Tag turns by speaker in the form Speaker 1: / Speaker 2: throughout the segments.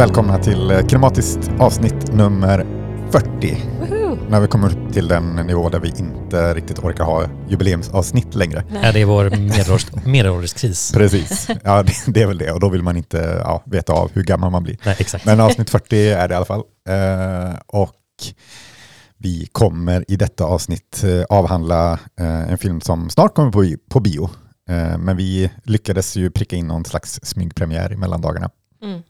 Speaker 1: välkomna till eh, Kinematiskt avsnitt nummer 40.
Speaker 2: Woohoo!
Speaker 1: Nu har vi kommit upp till den nivå där vi inte riktigt orkar ha jubileumsavsnitt längre.
Speaker 2: Nej.
Speaker 3: det är vår medelålders, medelålderskris.
Speaker 1: Precis, ja det, det är väl det och då vill man inte ja, veta av hur gammal man blir.
Speaker 3: Nej, exakt.
Speaker 1: Men avsnitt 40 är det i alla fall. Eh, och vi kommer i detta avsnitt eh, avhandla eh, en film som snart kommer på, på bio. Eh, men vi lyckades ju pricka in någon slags smygpremiär i mellandagarna.
Speaker 2: Mm.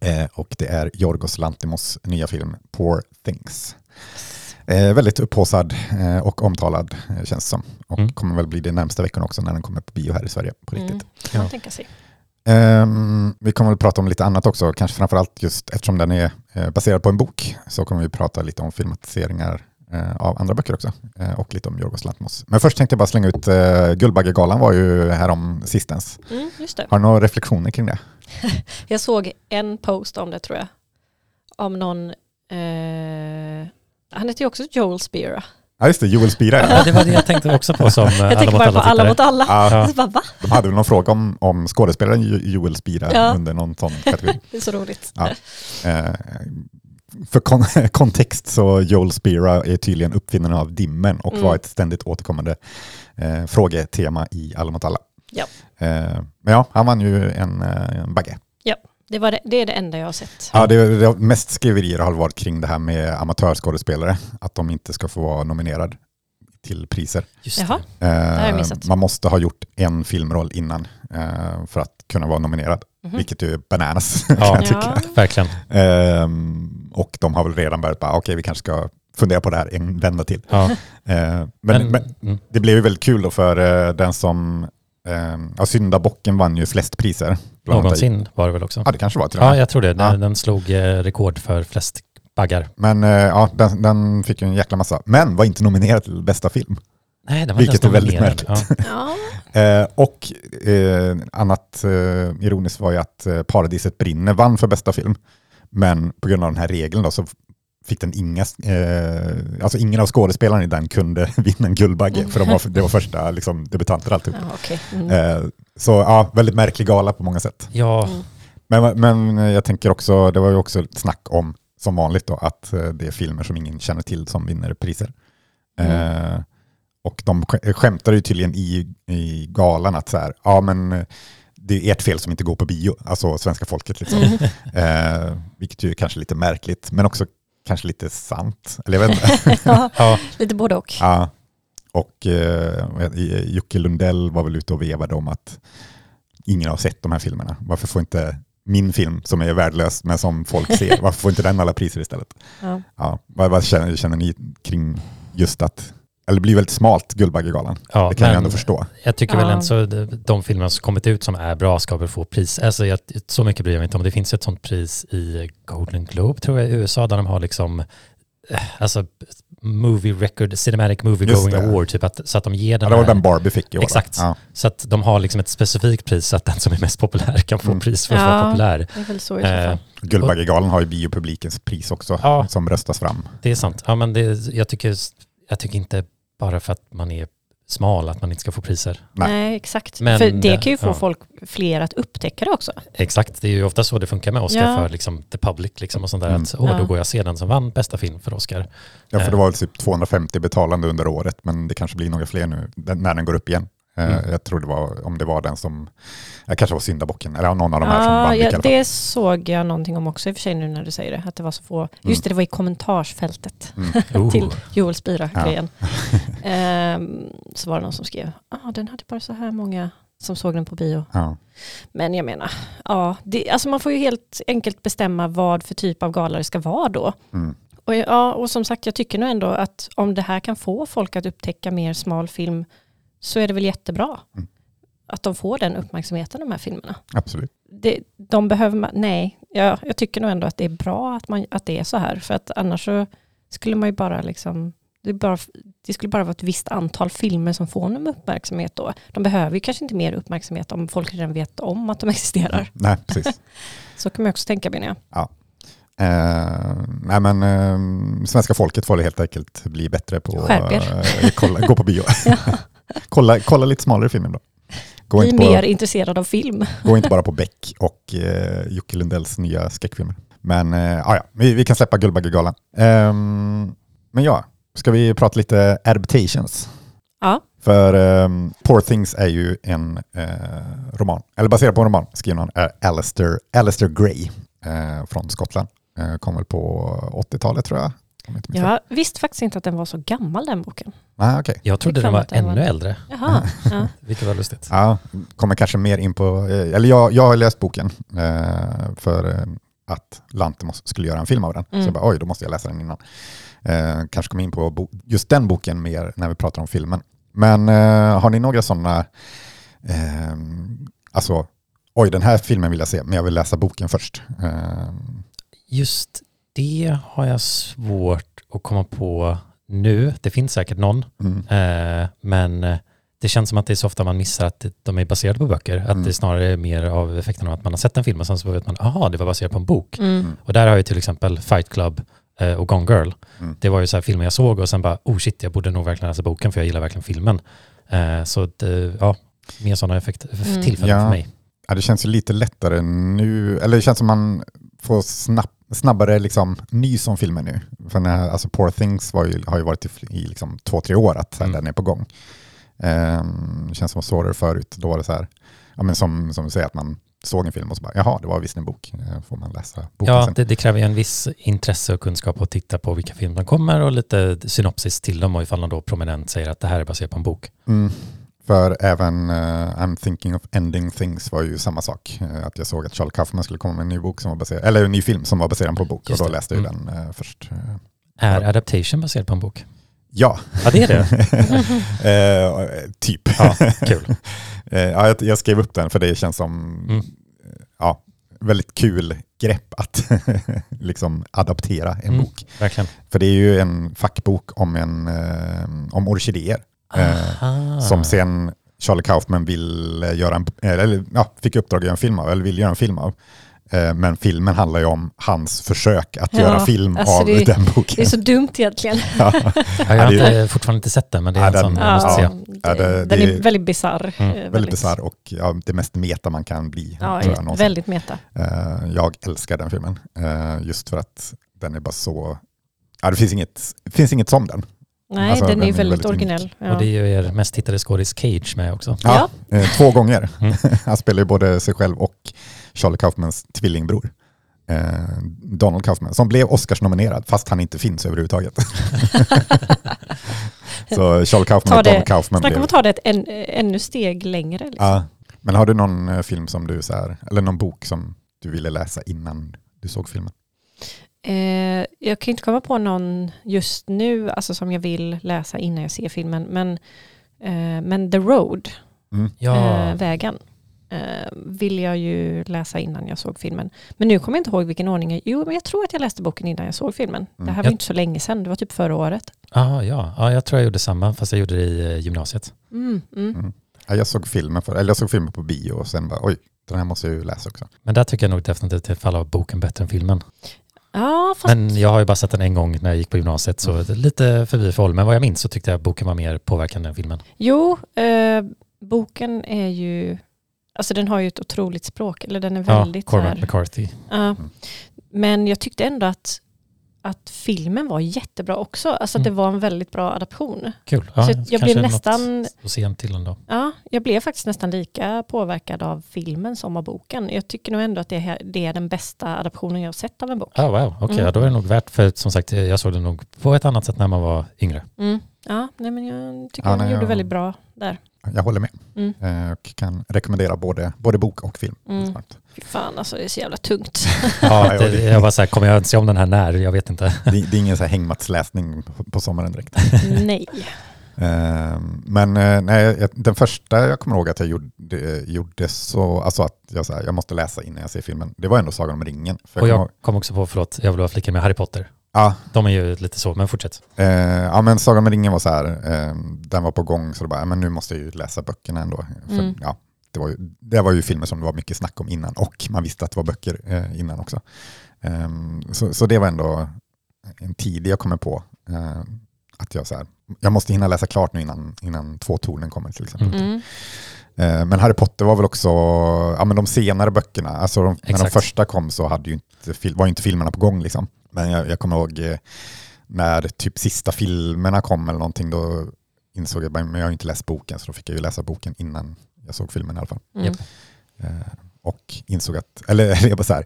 Speaker 1: Eh, och det är Jorgos Lantimos nya film Poor Things. Eh, väldigt upphaussad eh, och omtalad eh, känns det som. Och
Speaker 3: Mm.
Speaker 1: kommer väl bli det närmsta veckorna också när den kommer på bio här i Sverige på riktigt.
Speaker 2: Mm.
Speaker 3: Ja.
Speaker 2: tänka sig.
Speaker 1: Ehm, vi kommer väl prata om lite annat också, kanske framförallt just eftersom den är eh, baserad på en bok så kommer vi prata lite om filmatiseringar eh, av andra böcker också eh, och lite om Jorgos Lanthimos. Men först tänkte jag bara slänga ut Guldbaggegalan var ju här om sistens.
Speaker 2: Mm, just det.
Speaker 1: Har du några reflektioner kring det?
Speaker 2: Jag såg en post om det tror jag. Om någon, eh, han heter ju också Joel Spira.
Speaker 1: Ja just det, Joel Spira.
Speaker 3: Ja, det var det jag tänkte också på som eh,
Speaker 2: Jag
Speaker 3: alla
Speaker 2: tänker
Speaker 3: mot
Speaker 2: bara på
Speaker 3: alla
Speaker 2: alla mot alla.
Speaker 1: Ja,
Speaker 2: bara, va?
Speaker 1: de hade väl någon fråga om, om skådespelaren Jo- Joel Spira
Speaker 2: Ja.
Speaker 1: under någon sån kategori.
Speaker 2: Det är så roligt.
Speaker 1: Ja. Eh, för kon kontext så Joel Spira är tydligen uppfinnaren av dimmen och
Speaker 2: Mm.
Speaker 1: var ett ständigt återkommande eh, frågetema i Alla mot alla.
Speaker 2: Ja.
Speaker 1: Eh, men ja, han vann ju en, eh, en bagge.
Speaker 2: Det, var det, det är det enda jag har sett.
Speaker 1: Ja, det, det, mest skriverier har varit kring det här med amatörskådespelare, att de inte ska få vara nominerade till priser.
Speaker 3: Just
Speaker 2: Jaha.
Speaker 3: det.
Speaker 2: har jag
Speaker 1: Eh,
Speaker 2: missat.
Speaker 1: man måste ha gjort en filmroll innan eh, för att kunna vara nominerad,
Speaker 2: Mhm.
Speaker 1: vilket är bananas kan
Speaker 3: Ja.
Speaker 1: jag tycka.
Speaker 2: Ja.
Speaker 3: Verkligen.
Speaker 1: Ehm, och de har väl redan börjat bara, okej vi kanske ska fundera på det här en vända till.
Speaker 3: Ja.
Speaker 1: Men,
Speaker 3: Men,
Speaker 1: men,
Speaker 3: mm,
Speaker 1: det blev ju väldigt kul då för eh, den som, um, ja, Syndabocken vann ju flest priser.
Speaker 3: någonsin var det väl också.
Speaker 1: Ja det kanske var till
Speaker 3: Ja, jag tror det. Den,
Speaker 1: Ja.
Speaker 3: den slog eh, rekord för flest baggar.
Speaker 1: Men eh, ja, den, den fick ju en jäkla massa, men var inte nominerad till bästa film.
Speaker 3: Nej, den var
Speaker 1: Vilket är väldigt
Speaker 3: nominerad. Ja.
Speaker 1: Eh, och eh, annat eh, ironiskt var ju att Paradiset brinner vann för bästa film. Men på grund av den här regeln då så fick den inga, eh, alltså ingen av skådespelarna i den kunde vinna en Guldbagge. För de var, det var första liksom, debutanter alltihop.
Speaker 2: Ja, okej. Mm.
Speaker 1: Eh, så ja, väldigt märklig gala på många sätt.
Speaker 3: ja,
Speaker 2: Mm.
Speaker 1: Men, men jag tänker också, det var ju också ett snack om, som vanligt då, att eh, det är filmer som ingen känner till som vinner priser.
Speaker 2: Mm.
Speaker 1: Eh, och de sk- skämtar ju tydligen i, i galan att så här, ja men eh, det är ert fel som inte går på bio, alltså svenska folket liksom.
Speaker 2: Mm.
Speaker 1: Eh, vilket ju är kanske lite märkligt, men också kanske lite sant. Eller jag vet inte.
Speaker 2: ja,
Speaker 3: ja,
Speaker 2: lite både och.
Speaker 1: ja. Och eh, Jocke Lundell var väl ute och vevade om att ingen har sett de här filmerna. Varför får inte min film som är värdelös men som folk ser, varför får inte den alla priser istället?
Speaker 2: Ja.
Speaker 1: Ja, vad, vad känner, känner ni kring just att, eller det blir väldigt smalt Guldbaggegalan,
Speaker 3: ja,
Speaker 1: det kan jag ändå förstå.
Speaker 3: Jag tycker väl
Speaker 2: Ja.
Speaker 3: ändå så de- filmer som kommit ut som är bra ska väl få pris. Alltså jag, så mycket bryr jag mig inte om. Det finns ett sånt pris i Golden Globe tror jag i USA där de har liksom eh, alltså movie record, cinematic movie
Speaker 1: Just
Speaker 3: going
Speaker 1: det.
Speaker 3: award typ att, så att de ger
Speaker 1: Ja,
Speaker 3: den
Speaker 1: det var
Speaker 3: här,
Speaker 1: den Barbie fick i år.
Speaker 3: Exakt.
Speaker 1: Ja.
Speaker 3: så att de har liksom ett specifikt pris så att den som är mest populär kan få
Speaker 1: Mm.
Speaker 3: pris för att vara
Speaker 2: Ja.
Speaker 3: populär.
Speaker 2: Det är väl så i så fall.
Speaker 3: Eh,
Speaker 1: Guldbaggegalan har ju biopublikens pris också,
Speaker 3: Ja.
Speaker 1: som röstas fram.
Speaker 3: det är sant. Ja, men det, jag, tycker, jag tycker inte bara för att man är smal att man inte ska få priser.
Speaker 1: Nej.
Speaker 2: Nej. exakt.
Speaker 3: Men,
Speaker 2: För det kan ju få
Speaker 3: ja.
Speaker 2: folk fler att upptäcka det också.
Speaker 3: Exakt, det är ju ofta så det funkar med Oscar
Speaker 2: Ja.
Speaker 3: för liksom the public liksom och sånt där.
Speaker 1: Mm.
Speaker 3: Att, åh,
Speaker 2: Ja.
Speaker 3: då går jag ser den som vann bästa film för Oscar.
Speaker 1: Ja, för
Speaker 3: Eh.
Speaker 1: det var väl typ 250 betalande under året, men det kanske blir några fler nu när den går upp igen. Eh,
Speaker 3: Mm.
Speaker 1: Jag tror det var, om det var den som, jag kanske var syndabocken, eller någon av de här som
Speaker 2: Ja,
Speaker 1: vann
Speaker 2: ja, det såg jag någonting om också i och för sig nu när du säger det. Att det var så få. Just det, det var i kommentarsfältet
Speaker 1: Mm.
Speaker 3: Oh.
Speaker 2: till Joel Spira-grejen. Ehm, så var det någon som skrev, ah, den hade bara så här många som såg den på bio.
Speaker 1: Ja.
Speaker 2: Men jag menar, ja, det, alltså man får ju helt enkelt bestämma vad för typ av gala det ska vara då.
Speaker 1: Mm.
Speaker 2: Och, ja, och som sagt, jag tycker nog ändå att om det här kan få folk att upptäcka mer smal film så är det väl jättebra.
Speaker 1: Mm.
Speaker 2: Att de får den uppmärksamheten, de här filmerna.
Speaker 1: Absolut.
Speaker 2: Det, de behöver man, nej, jag, jag tycker nog ändå att det är bra att, man, att det är så här. För att annars så skulle man ju bara liksom, det, bara, det skulle bara vara ett visst antal filmer som får någon uppmärksamhet då. De behöver ju kanske inte mer uppmärksamhet om folk redan vet om att de existerar.
Speaker 1: Nej, precis.
Speaker 2: Så kan man också tänka menar jag.
Speaker 1: Eh, nej men eh, svenska folket får helt enkelt bli bättre på
Speaker 2: er.
Speaker 1: eh, gå på bio. kolla, kolla lite smalare film då. Gå
Speaker 2: Bli mer
Speaker 1: på,
Speaker 2: intresserad av film.
Speaker 1: gå inte bara på Beck och eh, Jocke Lundells nya skräckfilmer. Men eh, ah, ja, vi, vi kan släppa Guldbaggegalan. Ehm, men ja, ska vi prata lite adaptations?
Speaker 2: Ja.
Speaker 1: För um, Poor Things är ju en eh, roman, eller baserad på en roman skriven av eh, Alistair, Alistair Gray eh, från Skottland. Eh, kom väl på 80-talet tror jag. Jag
Speaker 2: visste faktiskt inte att den var så gammal den boken.
Speaker 1: Ah, okej.
Speaker 3: Jag trodde den var
Speaker 2: att den var-
Speaker 3: ännu äldre,
Speaker 2: Jaha. Ja.
Speaker 3: vilket var lustigt.
Speaker 1: Ja, kommer kanske mer in på, eh, eller jag, jag har läst boken eh, för eh, att Lantimos skulle göra en film av den.
Speaker 2: Mm.
Speaker 1: Så jag bara, oj, då måste jag läsa den innan. Kanske kommer in på just den boken mer när vi pratar om filmen. Men har ni några sådana, eh, alltså, oj, den här filmen vill jag se, men jag vill läsa boken först. Eh,
Speaker 3: Just det har jag svårt att komma på nu. Det finns säkert någon,
Speaker 1: mm,
Speaker 3: eh, men eh, det känns som att det är så ofta man missar att de är baserade på böcker. Att
Speaker 1: Mm.
Speaker 3: det snarare är mer av effekten av att man har sett en film och sen så vet man, aha, det var baserat på en bok.
Speaker 2: Mm.
Speaker 3: Och där har ju till exempel Fight Club eh, och Gone Girl.
Speaker 1: Mm.
Speaker 3: Det var ju så här filmer jag såg och sen bara, oh shit, jag borde nog verkligen läsa boken för jag gillar verkligen filmen. Eh, så det, ja, mer sådana effekt,
Speaker 2: Mm.
Speaker 3: tillfällen
Speaker 1: Ja.
Speaker 3: för mig.
Speaker 1: Ja, det känns ju lite lättare nu, eller det känns som man får snabb, snabbare liksom, nys om filmen nu. För den här, alltså Poor Things var ju, har ju varit i, i liksom två, tre år att
Speaker 3: Mm.
Speaker 1: den är på gång. Det känns som att svårare förut, då var det så här, ja, men som, som du säger, att man såg en film och så bara, jaha, det var visst en bok, Eh, får man läsa boken
Speaker 3: Ja,
Speaker 1: sen.
Speaker 3: det, det kräver ju en viss intresse och kunskap att titta på vilka filmer som kommer och lite synopsis till dem och ifall de då prominent säger att det här är baserat på en bok.
Speaker 1: Mm. För även eh, I'm thinking of ending things var ju samma sak. Eh, att jag såg att Charles Kaufman skulle komma med en ny bok som var baserad, eller en ny film som var baserad på en bok
Speaker 3: Just
Speaker 1: och då
Speaker 3: det.
Speaker 1: läste jag
Speaker 3: Mm.
Speaker 1: den eh, först.
Speaker 3: Är adaptation baserad på en bok?
Speaker 1: Ja,
Speaker 3: Ja, det är det.
Speaker 1: typ.
Speaker 3: Ja, kul.
Speaker 1: Ja, jag, jag skrev upp den för det känns som
Speaker 3: Mm.
Speaker 1: ja, väldigt kul grepp att liksom adaptera en
Speaker 3: Mm.
Speaker 1: bok.
Speaker 3: Verkligen.
Speaker 1: För det är ju en fackbok om, en, om orkidéer. Eh. Som sen Charlie Kaufman vill göra en, eller, ja, fick uppdrag att göra en film av, eller vill göra en film av. Eh, Men filmen handlar ju om hans försök att
Speaker 2: Ja,
Speaker 1: göra film
Speaker 2: alltså
Speaker 1: av
Speaker 2: det-
Speaker 1: den
Speaker 2: Det
Speaker 1: boken.
Speaker 2: är så dumt egentligen.
Speaker 1: Ja.
Speaker 3: Ja, jag har
Speaker 1: det
Speaker 3: inte, fortfarande inte sett den, men det är
Speaker 1: Ja,
Speaker 3: en sån
Speaker 1: den-
Speaker 3: jag måste
Speaker 1: ja.
Speaker 3: se.
Speaker 1: Ja, det-
Speaker 2: den
Speaker 1: det
Speaker 2: är
Speaker 1: är-
Speaker 2: väldigt bisarr.
Speaker 3: Mm.
Speaker 2: Eh,
Speaker 1: Väldigt bisarr och ja, det mest meta man kan bli.
Speaker 2: Ja,
Speaker 1: tror jag,
Speaker 2: väldigt meta.
Speaker 1: Eh, jag älskar den filmen. just för att den är bara så... Ja, det finns inget, det finns inget som den.
Speaker 2: Nej,
Speaker 1: Alltså,
Speaker 2: den är
Speaker 1: den är
Speaker 2: väldigt,
Speaker 1: väldigt
Speaker 2: originell. Ja.
Speaker 3: Och det är ju er mest tittade skådis Cage med också.
Speaker 1: Ja, eh, två gånger.
Speaker 3: Mm.
Speaker 1: Han spelar ju både sig själv och Charlie Kaufmans tvillingbror. Eh, Donald Kaufman, som blev Oscars-nominerad fast han inte finns överhuvudtaget. så Charlie Kaufman
Speaker 2: Ta
Speaker 1: och
Speaker 2: det-
Speaker 1: Donald Kaufman
Speaker 2: Snacka om att ta det ett än, ännu steg längre. Liksom.
Speaker 1: Ja. Men har du någon eh, film som du så här, eller någon bok som du ville läsa innan du såg filmen?
Speaker 2: Eh, jag kan inte komma på någon just nu alltså, som jag vill läsa innan jag ser filmen. Men, eh, men The Road,
Speaker 1: Mm.
Speaker 3: Ja,
Speaker 2: eh, vägen, eh, vill jag ju läsa innan jag såg filmen. Men nu kommer jag inte ihåg vilken ordning jag... Jo, men jag tror att jag läste boken innan jag såg filmen.
Speaker 1: Mm.
Speaker 2: Det här var
Speaker 3: Jag-
Speaker 2: inte så länge sedan, det var typ förra året.
Speaker 3: ah, ja. ja, jag tror jag gjorde samma, fast jag gjorde det i eh, gymnasiet.
Speaker 2: Mm, mm.
Speaker 1: Mm. Ja, jag såg filmen för, eller jag såg filmen på bio och sen bara oj, den här måste jag ju läsa också.
Speaker 3: Men där tycker jag nog definitivt att faller av boken bättre än filmen.
Speaker 2: Ja, fast...
Speaker 3: Men jag har ju bara sett den en gång när jag gick på gymnasiet, så
Speaker 1: Mm.
Speaker 3: lite förbi för håll. Men vad jag minns så tyckte jag boken var mer påverkande än filmen.
Speaker 2: Jo, eh, boken är ju... Alltså den har ju ett otroligt språk, eller den är väldigt
Speaker 3: ja, Cormac
Speaker 2: här,
Speaker 3: McCarthy.
Speaker 2: Ja. Men jag tyckte ändå att, att filmen var jättebra också. Alltså att
Speaker 3: Mm.
Speaker 2: det var en väldigt bra adaption.
Speaker 3: Kul. Ja,
Speaker 2: Så jag blev nästan-
Speaker 3: att se en till ändå.
Speaker 2: Ja, jag blev faktiskt nästan lika påverkad av filmen som av boken. Jag tycker nog ändå att det, här, det är den bästa adaptionen jag har sett av en bok.
Speaker 3: Ah, wow, okej,
Speaker 2: Mm.
Speaker 3: ja, då är det nog värt, för som sagt, jag såg det nog på ett annat sätt när man var yngre.
Speaker 2: Mm. Ja, nej, men jag tycker
Speaker 1: Ja, nej,
Speaker 2: gjorde
Speaker 1: jag-
Speaker 2: väldigt bra där.
Speaker 1: Jag håller med
Speaker 2: Mm.
Speaker 1: Eh, och kan rekommendera både, både bok och film.
Speaker 2: Mm. Fy fan, alltså det är så jävla tungt.
Speaker 3: Ja, det, jag var så här, kommer jag se om den här när? Jag vet inte.
Speaker 1: Det, det är ingen så här hängmattsläsning på, på sommaren direkt.
Speaker 2: nej.
Speaker 1: Eh, men eh, nej, den första jag kommer ihåg att jag gjorde, gjorde så, alltså att jag, så här, jag måste läsa innan jag ser filmen, det var ändå Sagan om ringen. För
Speaker 3: Och
Speaker 1: jag kommer
Speaker 3: jag kom också på, förlåt, jag vill bara flika med Harry Potter.
Speaker 1: Ja,
Speaker 3: De är ju lite så, men fortsätt.
Speaker 1: eh, ja, men Sagan om ringen var så här, eh, den var på gång så då bara, men nu måste jag ju läsa böckerna ändå. För,
Speaker 2: Mm.
Speaker 1: ja, det, var ju, det var ju filmer som det var mycket snack om innan och man visste att det var böcker eh, innan också. Eh, så, så det var ändå en tid jag kommer på. Eh, att jag så här, jag måste hinna läsa klart nu innan, innan två tornen kommer till exempel.
Speaker 2: Mm.
Speaker 1: Eh, Men Harry Potter var väl också, ja men de senare böckerna, alltså de, när de första kom så hade ju inte, var ju inte filmerna på gång liksom. Men jag, jag kommer ihåg eh, när typ sista filmerna kom eller någonting, då insåg jag, men jag har ju inte läst boken, så då fick jag ju läsa boken innan jag såg filmen i alla fall.
Speaker 2: Mm.
Speaker 1: Eh, Och insåg att, eller jag bara så här,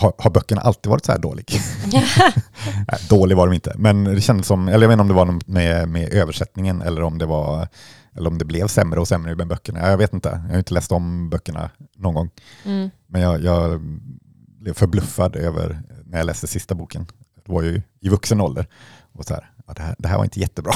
Speaker 1: har, har böckerna alltid varit så här dålig? Nej, dålig var de inte, men det kändes som, eller jag vet inte om det var med, med översättningen eller om det var eller om det blev sämre och sämre med böckerna. Jag vet inte, jag har inte läst om böckerna någon gång.
Speaker 2: Mm.
Speaker 1: Men jag, jag blev förbluffad över när jag läste sista boken. Det var ju i vuxen ålder. Och så här, ja, det, här, det här var inte jättebra.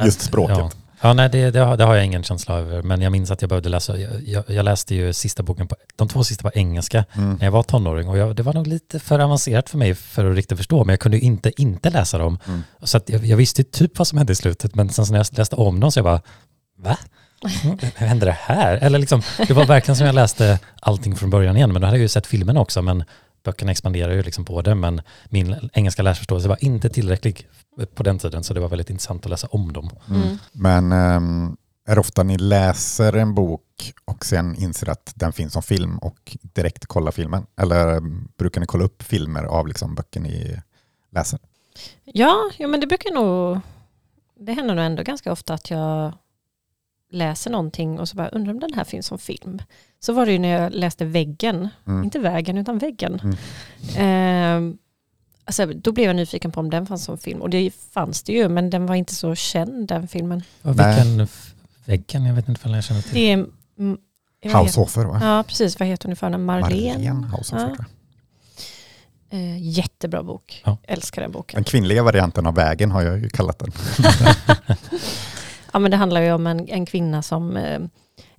Speaker 1: Just språket.
Speaker 3: Ja, ja nej, det, det, har, det har jag ingen känsla över. Men jag minns att jag behövde läsa, jag, jag, jag läste ju sista boken, på, de två sista på engelska
Speaker 1: Mm.
Speaker 3: när jag var tonåring. Och jag, det var nog lite för avancerat för mig för att riktigt förstå. Men jag kunde inte inte läsa dem.
Speaker 1: Mm.
Speaker 3: Så jag, jag visste typ vad som hände i slutet. Men sen när jag läste om dem så jag bara, va? Hur hände det här? Eller liksom, det var verkligen som jag läste allting från början igen. Men då hade jag ju sett filmen också. Men böckerna expanderar ju liksom på det. Men min engelska läsförståelse var inte tillräcklig på den tiden. Så det var väldigt intressant att läsa om dem.
Speaker 2: Mm.
Speaker 1: Men ehm, är det ofta ni läser en bok och sen inser att den finns som film och direkt kollar filmen? Eller brukar ni kolla upp filmer av liksom böcker ni läser?
Speaker 2: Ja, ja, men det brukar nog... Det händer nog ändå ganska ofta att jag läser någonting och så bara undrar om den här finns som film. Så var det ju när jag läste Väggen,
Speaker 1: Mm.
Speaker 2: inte Vägen utan Väggen.
Speaker 1: Mm.
Speaker 2: Ehm, alltså, då blev jag nyfiken på om den fanns som film och det fanns det ju men den var inte så känd den filmen.
Speaker 3: Och vilken väggen? Jag vet inte om jag känner till.
Speaker 2: Det är... mm,
Speaker 1: Haushofer va?
Speaker 2: Ja, precis. Vad heter hon i förnamn? Marlene?
Speaker 1: Marlene Haushofer.
Speaker 2: Ja.
Speaker 1: tror jag.
Speaker 2: Eh, jättebra bok.
Speaker 3: Ja.
Speaker 2: Älskar den boken.
Speaker 1: Den kvinnliga varianten av vägen har jag ju kallat den.
Speaker 2: Ja, men det handlar ju om en, en kvinna som eh,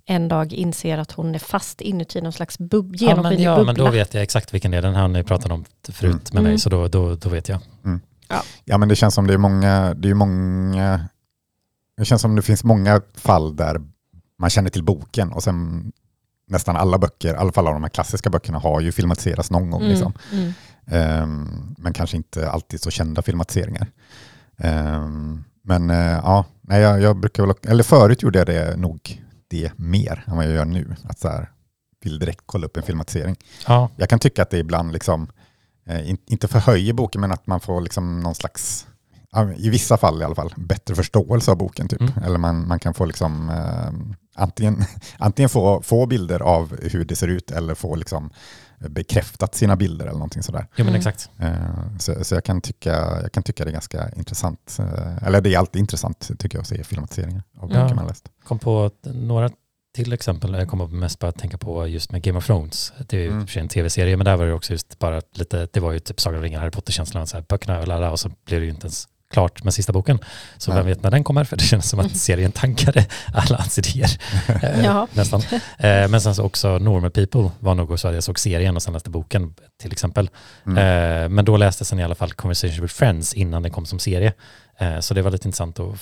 Speaker 2: en dag inser att hon är fast inuti någon slags bub-
Speaker 3: Ja men, ja,
Speaker 2: bubbla.
Speaker 3: men då vet jag exakt vilken det är. Den här har ni pratat om förut
Speaker 1: Mm.
Speaker 3: med mig,
Speaker 2: Mm.
Speaker 3: så då, då, då vet jag.
Speaker 1: Ja men det känns som det är många, det är många, det känns som det finns många fall där man känner till boken och sen nästan alla böcker, i alla fall av de här klassiska böckerna har ju filmatiserats någon gång.
Speaker 2: Mm,
Speaker 1: Liksom.
Speaker 2: mm.
Speaker 1: Ehm, men kanske inte alltid så kända filmatiseringar. Ehm, men eh, ja, nej, jag, jag brukar väl, eller förut gjorde jag det nog det mer än vad jag gör nu. Att så här, vill direkt kolla upp en filmatisering.
Speaker 3: Ja,
Speaker 1: Jag kan tycka att det ibland liksom, eh, in, inte förhöjer boken men att man får liksom någon slags, i vissa fall i alla fall, bättre förståelse av boken. Typ.
Speaker 3: Mm.
Speaker 1: Eller man, man kan få liksom, eh, antingen, antingen få, få bilder av hur det ser ut eller få liksom bekräftat sina bilder eller någonting sådär.
Speaker 3: jo, men
Speaker 2: Mm.
Speaker 3: exakt.
Speaker 1: Eh, Så, så jag, kan tycka, jag kan tycka det är ganska intressant. eh, Eller det är alltid intressant tycker jag att se filmatiseringar av
Speaker 3: Ja.
Speaker 1: böcker man läst.
Speaker 3: Kom på några till exempel. Jag kommer mest bara att tänka på just med Game of Thrones. Det är ju
Speaker 1: Mm.
Speaker 3: en tv-serie, men där var det också just bara lite, det var ju typ Sagan om ringen, Harry Potter-känslan, böckerna och alla och så blev det ju inte ens klart med sista boken. Så
Speaker 1: Nej.
Speaker 3: vem vet när den kommer, för det känns som att serien tankade alla hans idéer. Eh,
Speaker 2: Ja.
Speaker 3: Nästan. Eh, Men sen så också Normal People var nog så att jag såg serien och sen läste boken till exempel.
Speaker 1: Mm.
Speaker 3: Eh, Men då läste sen i alla fall Conversation with Friends innan den kom som serie. Så det var lite intressant att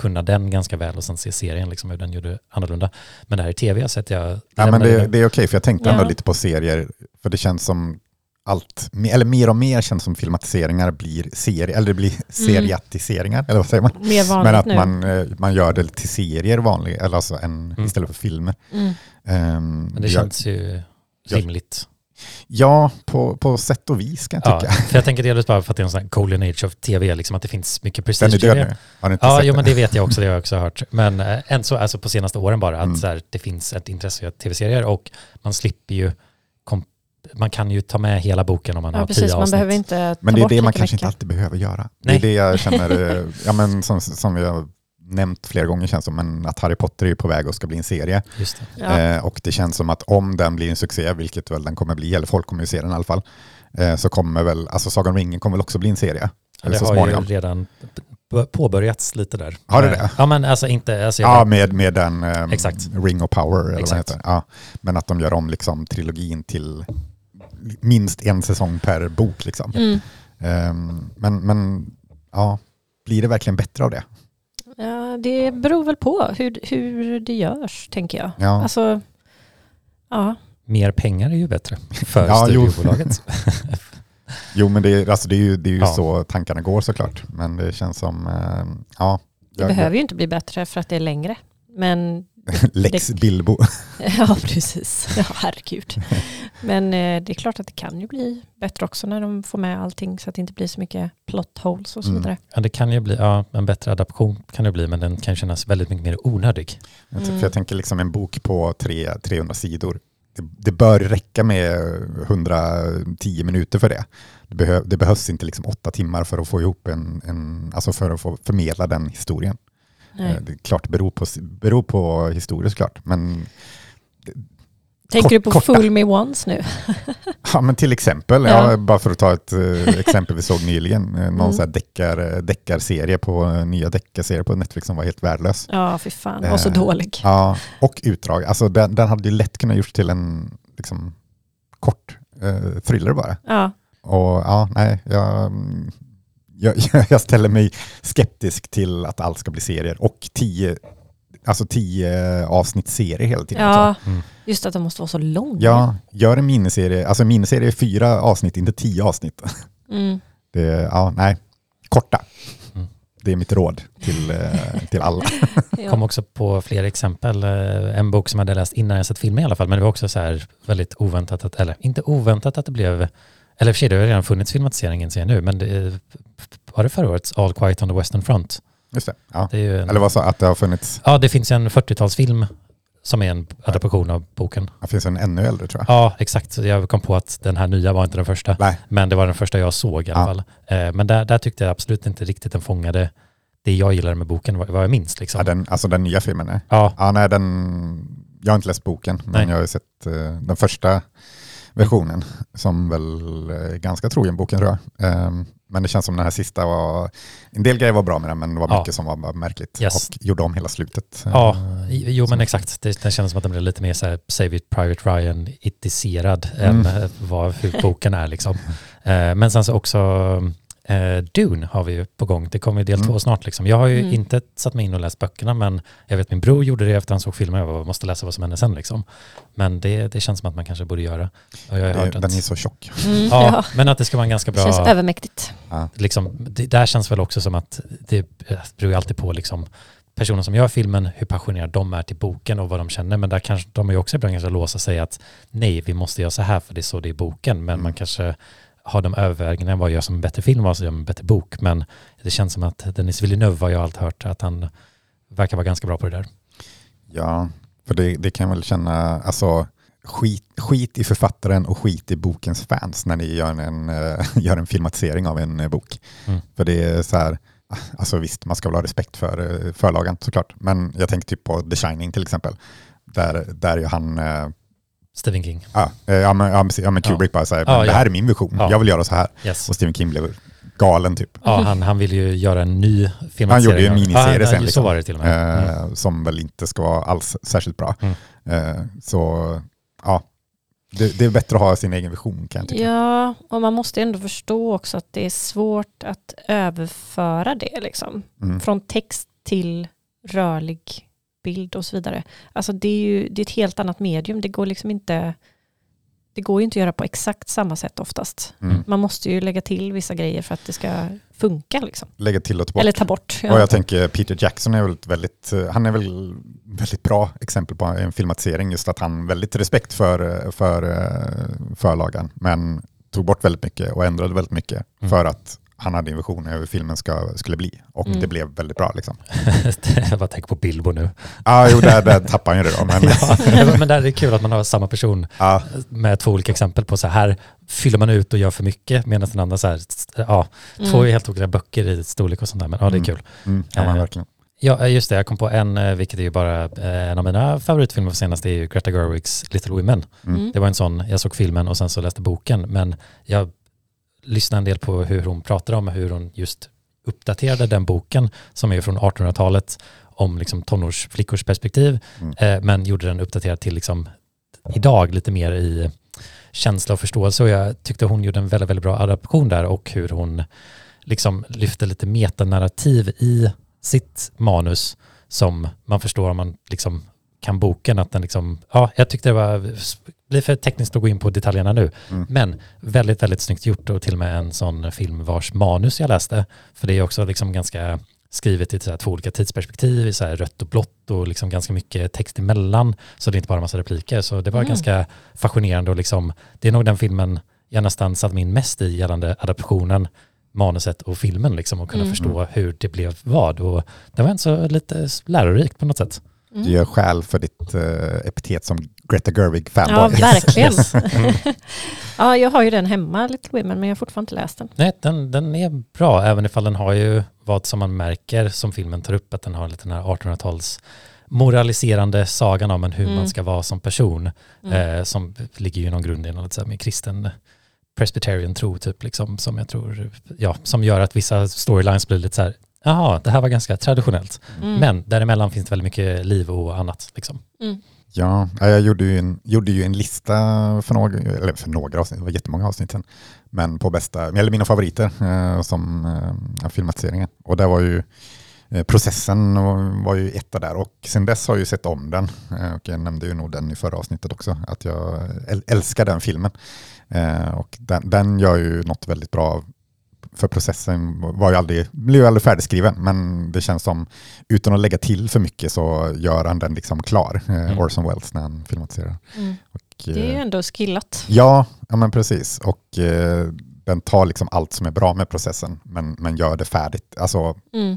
Speaker 3: kunna den ganska väl och sen se serien, liksom hur den gjorde annorlunda. Men det här i tv har sett jag...
Speaker 1: Ja, men det, det är okej, för jag tänkte ändå
Speaker 2: Ja.
Speaker 1: lite på serier, för det känns som allt, eller mer och mer känns som filmatiseringar blir serier, eller det blir seriatiseringar, eller vad säger man?
Speaker 2: Mer vanligt
Speaker 1: Men att
Speaker 2: nu.
Speaker 1: man, eh, man gör det till serier vanliga, eller alltså en,
Speaker 3: Mm.
Speaker 1: istället för filmer.
Speaker 2: Mm.
Speaker 1: Ehm,
Speaker 3: Men det
Speaker 1: jag-
Speaker 3: känns ju
Speaker 1: Ja.
Speaker 3: rimligt.
Speaker 1: Ja, på, på sätt och vis kan jag
Speaker 3: Ja,
Speaker 1: tycka.
Speaker 3: för jag tänker delvis bara för att det är en sån här golden age of tv, liksom att det finns mycket
Speaker 1: Den
Speaker 3: prestige
Speaker 1: är
Speaker 3: i
Speaker 1: död
Speaker 3: det.
Speaker 1: nu. Har ni inte
Speaker 3: Ja,
Speaker 1: sett
Speaker 3: jo, men det vet jag också, det har jag också hört. Men eh, än så, alltså på senaste åren bara, att
Speaker 1: Mm.
Speaker 3: så här, det finns ett intresse av tv-serier och man slipper ju, man kan ju ta med hela boken om man
Speaker 2: Ja,
Speaker 3: har
Speaker 2: precis.
Speaker 3: tio
Speaker 2: Man
Speaker 3: avsnitt.
Speaker 2: behöver inte
Speaker 1: Men det är det man kanske inte
Speaker 2: mycket.
Speaker 1: alltid behöver göra.
Speaker 3: Nej.
Speaker 1: Det är det jag känner, eh, ja, men som, som vi har nämnt flera gånger känns som, men att Harry Potter är på väg och ska bli en serie.
Speaker 3: Just det.
Speaker 2: Ja.
Speaker 1: Eh, och det känns som att om den blir en succé, vilket väl den kommer bli, eller folk kommer ju se den i alla fall, eh, så kommer väl, alltså Sagan om ringen kommer väl också bli en serie.
Speaker 3: Ja,
Speaker 1: Eller
Speaker 3: det
Speaker 1: så
Speaker 3: har
Speaker 1: småningom.
Speaker 3: ju redan påbörjats lite där.
Speaker 1: Har det
Speaker 3: Eh,
Speaker 1: det?
Speaker 3: Ja, men alltså inte... Alltså
Speaker 1: Ja, med, med den
Speaker 3: Exakt.
Speaker 1: Ring of Power, eller vad
Speaker 3: Exakt.
Speaker 1: det heter. Ja, men att de gör om liksom, trilogin till minst en säsong per bok. Liksom.
Speaker 2: Mm.
Speaker 1: Ehm, men, men ja, blir det verkligen bättre av det?
Speaker 2: Ja, det beror väl på hur, hur det görs, tänker jag.
Speaker 1: Ja.
Speaker 2: Alltså, ja.
Speaker 3: Mer pengar är ju bättre för
Speaker 1: Ja, jo.
Speaker 3: studiobolaget.
Speaker 1: Jo, men det, är- alltså, det är ju, det är ju
Speaker 3: Ja.
Speaker 1: så tankarna går såklart. Men det känns som, eh, ja.
Speaker 2: Det
Speaker 1: jag-
Speaker 2: behöver ju inte bli bättre för att det är längre. Men
Speaker 1: Lex
Speaker 2: det-
Speaker 1: Bilbo.
Speaker 2: ja, precis. Ja, herregud. Men eh, det är klart att det kan ju bli bättre också när de får med allting så att det inte blir så mycket plot holes och så
Speaker 1: Mm.
Speaker 2: vidare.
Speaker 3: Ja, det kan ju bli, ja, en bättre adaption kan det bli, men den kan kännas väldigt mycket mer onödig.
Speaker 1: Jag
Speaker 2: Mm.
Speaker 1: För jag tänker liksom en bok på tre, 300 sidor. Det, det bör räcka med 110 minuter för det. Det, behö, det behövs inte liksom åtta timmar för att få ihop en, en alltså för att få förmedla den historien.
Speaker 2: Nej.
Speaker 1: Eh, Det är klart beror på, beror på historien såklart. Men,
Speaker 2: Tänker du
Speaker 1: kort-
Speaker 2: på
Speaker 1: korta.
Speaker 2: Fool Me Once nu?
Speaker 1: ja, men till exempel,
Speaker 2: Ja.
Speaker 1: ja. bara för att ta ett eh, exempel vi såg nyligen, eh, någon
Speaker 2: Mm.
Speaker 1: så här deckar, deckarserie på, nya deckarserie på Netflix som var helt värdelös.
Speaker 2: Ja, fy fan. Och så dålig.
Speaker 1: Ja, och utdrag. Alltså den, den hade ju lätt kunnat gjorts till en liksom, kort eh, thriller bara.
Speaker 2: Ja,
Speaker 1: Och ja, nej, jag, jag, jag ställer mig skeptisk till att allt ska bli serier och tio, alltså tio avsnittsserier hela tiden.
Speaker 2: ja
Speaker 3: Mm.
Speaker 2: just att de måste vara så långa.
Speaker 1: ja, gör en miniserie, alltså en miniserie är fyra avsnitt, inte tio avsnitt.
Speaker 2: Mm.
Speaker 1: Det, ja, nej, korta.
Speaker 3: Mm.
Speaker 1: Det är mitt råd till, eh, till alla.
Speaker 3: kom
Speaker 2: Ja.
Speaker 3: också på fler exempel. Eh, En bok som jag hade läst innan jag sett filmen i alla fall, men det var också så här väldigt oväntat, att, eller inte oväntat att det blev, eller för sig det har redan funnits filmatiseringen ser jag nu, men det, var det förra årets All Quiet on the Western Front?
Speaker 1: Just det. Ja.
Speaker 3: Det är en,
Speaker 1: Eller vad så att det har funnits,
Speaker 3: Ja, det finns en 40-talsfilm som är en adaption av boken.
Speaker 1: det finns en ännu äldre tror jag.
Speaker 3: Ja, exakt. Jag kom på att den här nya var inte den första,
Speaker 1: Nej,
Speaker 3: men det var den första jag såg i alla
Speaker 1: Ja.
Speaker 3: fall. Eh, Men där, där tyckte jag absolut inte riktigt den fångade det jag gillade med boken, vad vad jag minns. Liksom.
Speaker 1: ja, den, alltså den nya filmen. Nej.
Speaker 3: Ja,
Speaker 1: Ja, nej, den, jag har inte läst boken, men
Speaker 3: Nej.
Speaker 1: jag har ju sett eh, den första versionen som väl är ganska trogen boken tror jag. Ehm, men det känns som den här sista var, en del grejer var bra med den, men det var
Speaker 3: Ja.
Speaker 1: mycket som var märkligt
Speaker 3: Yes.
Speaker 1: och gjorde om hela slutet.
Speaker 3: Ja,
Speaker 1: Eh,
Speaker 3: jo men exakt. Det, det känns som att den blev lite mer så här Save It Private Ryan-itiserad
Speaker 1: Mm.
Speaker 3: än eh, vad hur boken är liksom. Eh, Men sen så också eh, Dune har vi ju på gång. Det kommer ju del
Speaker 1: Mm.
Speaker 3: två snart liksom. Jag har ju
Speaker 2: Mm.
Speaker 3: inte satt mig in och läst böckerna men jag vet min bror gjorde det efter han såg filmen. Jag måste läsa vad som händer sen liksom. Men det, det känns som att man kanske borde göra. Och jag har
Speaker 1: det,
Speaker 3: hört
Speaker 1: den
Speaker 3: att,
Speaker 1: är så tjock.
Speaker 2: Mm,
Speaker 3: ja,
Speaker 2: ja.
Speaker 3: men att det ska vara en ganska
Speaker 2: Det känns
Speaker 3: bra
Speaker 2: övermäktigt.
Speaker 3: liksom, det där känns väl också som att det beror ju alltid på liksom personen som gör filmen, hur passionerade de är till boken och vad de känner. Men där kanske de är ju också ibland ganska låsa sig att nej, vi måste göra så här för det är så det är i boken. Men
Speaker 1: Mm.
Speaker 3: man kanske har de övervägandena, vad gör som en bättre film, vad som gör en bättre bok. Men det känns som att Denis Villeneuve har jag alltid hört att han verkar vara ganska bra på det där.
Speaker 1: Ja, för det, det kan jag väl känna, alltså skit, skit i författaren och skit i bokens fans när ni gör en, eh, gör en filmatisering av en eh, bok.
Speaker 3: Mm.
Speaker 1: För det är så här, alltså visst, man ska väl ha respekt för eh, förlagan såklart, men jag tänker typ på The Shining till exempel, där, där han,
Speaker 3: Stephen King.
Speaker 1: ja, eh, ja, men, ja, men- ja Kubrick bara säger,
Speaker 3: Ja,
Speaker 1: det
Speaker 3: ja.
Speaker 1: här är min vision,
Speaker 3: Ja.
Speaker 1: jag vill göra så här.
Speaker 3: Yes.
Speaker 1: Och Stephen King blev galen typ.
Speaker 3: Ja, han, han vill ju göra en ny filmatisering.
Speaker 1: Han gjorde ju en miniserie
Speaker 3: ja,
Speaker 1: sen,
Speaker 3: Ja, så
Speaker 1: liksom.
Speaker 3: var det till och med. Mm.
Speaker 1: eh, som väl inte ska vara alls särskilt bra.
Speaker 3: Mm.
Speaker 1: Eh, så ja, det, det är bättre att ha sin egen vision kan jag tycka.
Speaker 2: Ja, och man måste ändå förstå också att det är svårt att överföra det liksom.
Speaker 1: Mm.
Speaker 2: Från text till rörlig bild och så vidare. Alltså det är ju det är ett helt annat medium. Det går liksom inte det går ju inte att göra på exakt samma sätt oftast.
Speaker 1: Mm.
Speaker 2: Man måste ju lägga till vissa grejer för att det ska funka. Liksom.
Speaker 1: Lägga till och ta bort.
Speaker 2: Eller ta bort.
Speaker 1: Och
Speaker 2: Ja.
Speaker 1: jag tänker Peter Jackson är väl ett väldigt, han är väl väldigt bra exempel på en filmatisering, just att han väldigt respekt för, för eh, förlagan, men tog bort väldigt mycket och ändrade väldigt mycket
Speaker 3: Mm.
Speaker 1: för att han hade en vision över hur filmen ska, skulle bli. Och
Speaker 2: Mm.
Speaker 1: det blev väldigt bra. Liksom.
Speaker 3: jag bara tänker på Bilbo nu.
Speaker 1: ah, jo, där, där tappade han ju det då. Men,
Speaker 3: ja, men där är det kul att man har samma person
Speaker 1: ja,
Speaker 3: med två olika exempel på så här fyller man ut och gör för mycket medan den andra så här, ja, två
Speaker 2: Mm.
Speaker 3: helt olika böcker i storlek och sånt där. Men ja, det är
Speaker 1: Mm.
Speaker 3: kul.
Speaker 1: mm, ja men
Speaker 3: Eh,
Speaker 1: verkligen.
Speaker 3: Ja, just det. Jag kom på en, eh, vilket är ju bara eh, en av mina favoritfilmer för senast, det är ju Greta Gerwigs Little Women.
Speaker 2: Mm.
Speaker 3: Det var en sån, jag såg filmen och sen så läste boken, men jag lyssnade en del på hur hon pratade om hur hon just uppdaterade den boken som är från 1800-talet om liksom tonårsflickors perspektiv,
Speaker 1: Mm.
Speaker 3: eh, men gjorde den uppdaterad till liksom idag lite mer i känsla och förståelse och jag tyckte hon gjorde en väldigt, väldigt bra adaption där och hur hon liksom lyfte lite metanarrativ i sitt manus som man förstår om man liksom kan boken att den liksom, ja, jag tyckte det var blir för tekniskt att gå in på detaljerna nu.
Speaker 1: Mm.
Speaker 3: Men väldigt, väldigt snyggt gjort och till och med en sån film vars manus jag läste. För det är också liksom ganska skrivet i så här två olika tidsperspektiv, i så här rött och blått och liksom ganska mycket text emellan. Så det är inte bara en massa repliker. Så det var
Speaker 2: Mm.
Speaker 3: ganska fascinerande och liksom, det är nog den filmen jag nästan satt mig in mest i gällande adaptionen, manuset och filmen liksom och kunna
Speaker 2: Mm.
Speaker 3: förstå hur det blev vad. Och det var en så lite lärorikt på något sätt.
Speaker 2: Mm.
Speaker 1: Du gör skäl för ditt uh, epitet som Greta Gerwig-fanboy.
Speaker 2: Ja, verkligen.
Speaker 3: Mm.
Speaker 2: ja, jag har ju den hemma, Little Women, men jag har fortfarande inte läst den.
Speaker 3: Nej, den, den är bra, även ifall den har ju vad som man märker som filmen tar upp, att den har lite den här 1800-tals moraliserande sagan om en hur
Speaker 2: Mm.
Speaker 3: man ska vara som person,
Speaker 2: Mm.
Speaker 3: eh, som ligger ju någon grund i något så här med kristen presbyterian tro typ, liksom, som jag tror, ja, som gör att vissa storylines blir lite så här, jaha, det här var ganska traditionellt,
Speaker 2: Mm.
Speaker 3: men däremellan finns det väldigt mycket liv och annat. Liksom.
Speaker 2: Mm.
Speaker 1: Ja, ja, jag gjorde ju en, gjorde ju en lista för några, eller för några avsnitt, det var jättemånga avsnitt sen, men på bästa, eller mina favoriter eh, som eh, filmatiseringen. Och där var ju eh, processen var, ju etta där och sen dess har jag ju sett om den. Eh, och jag nämnde ju nog den i förra avsnittet också, att jag äl, älskar den filmen. Eh, och den, den gör ju något väldigt bra för processen var ju aldrig, blev ju aldrig färdigskriven, men det känns som, utan att lägga till för mycket så gör han den liksom klar, eh,
Speaker 3: Mm.
Speaker 1: Orson Welles, när han filmatiserar.
Speaker 2: Mm.
Speaker 1: Och,
Speaker 2: Det är ju
Speaker 1: eh,
Speaker 2: ändå skillat.
Speaker 1: ja, ja, men precis. Och eh, den tar liksom allt som är bra med processen, men, men gör det färdigt. Alltså,
Speaker 2: Mm.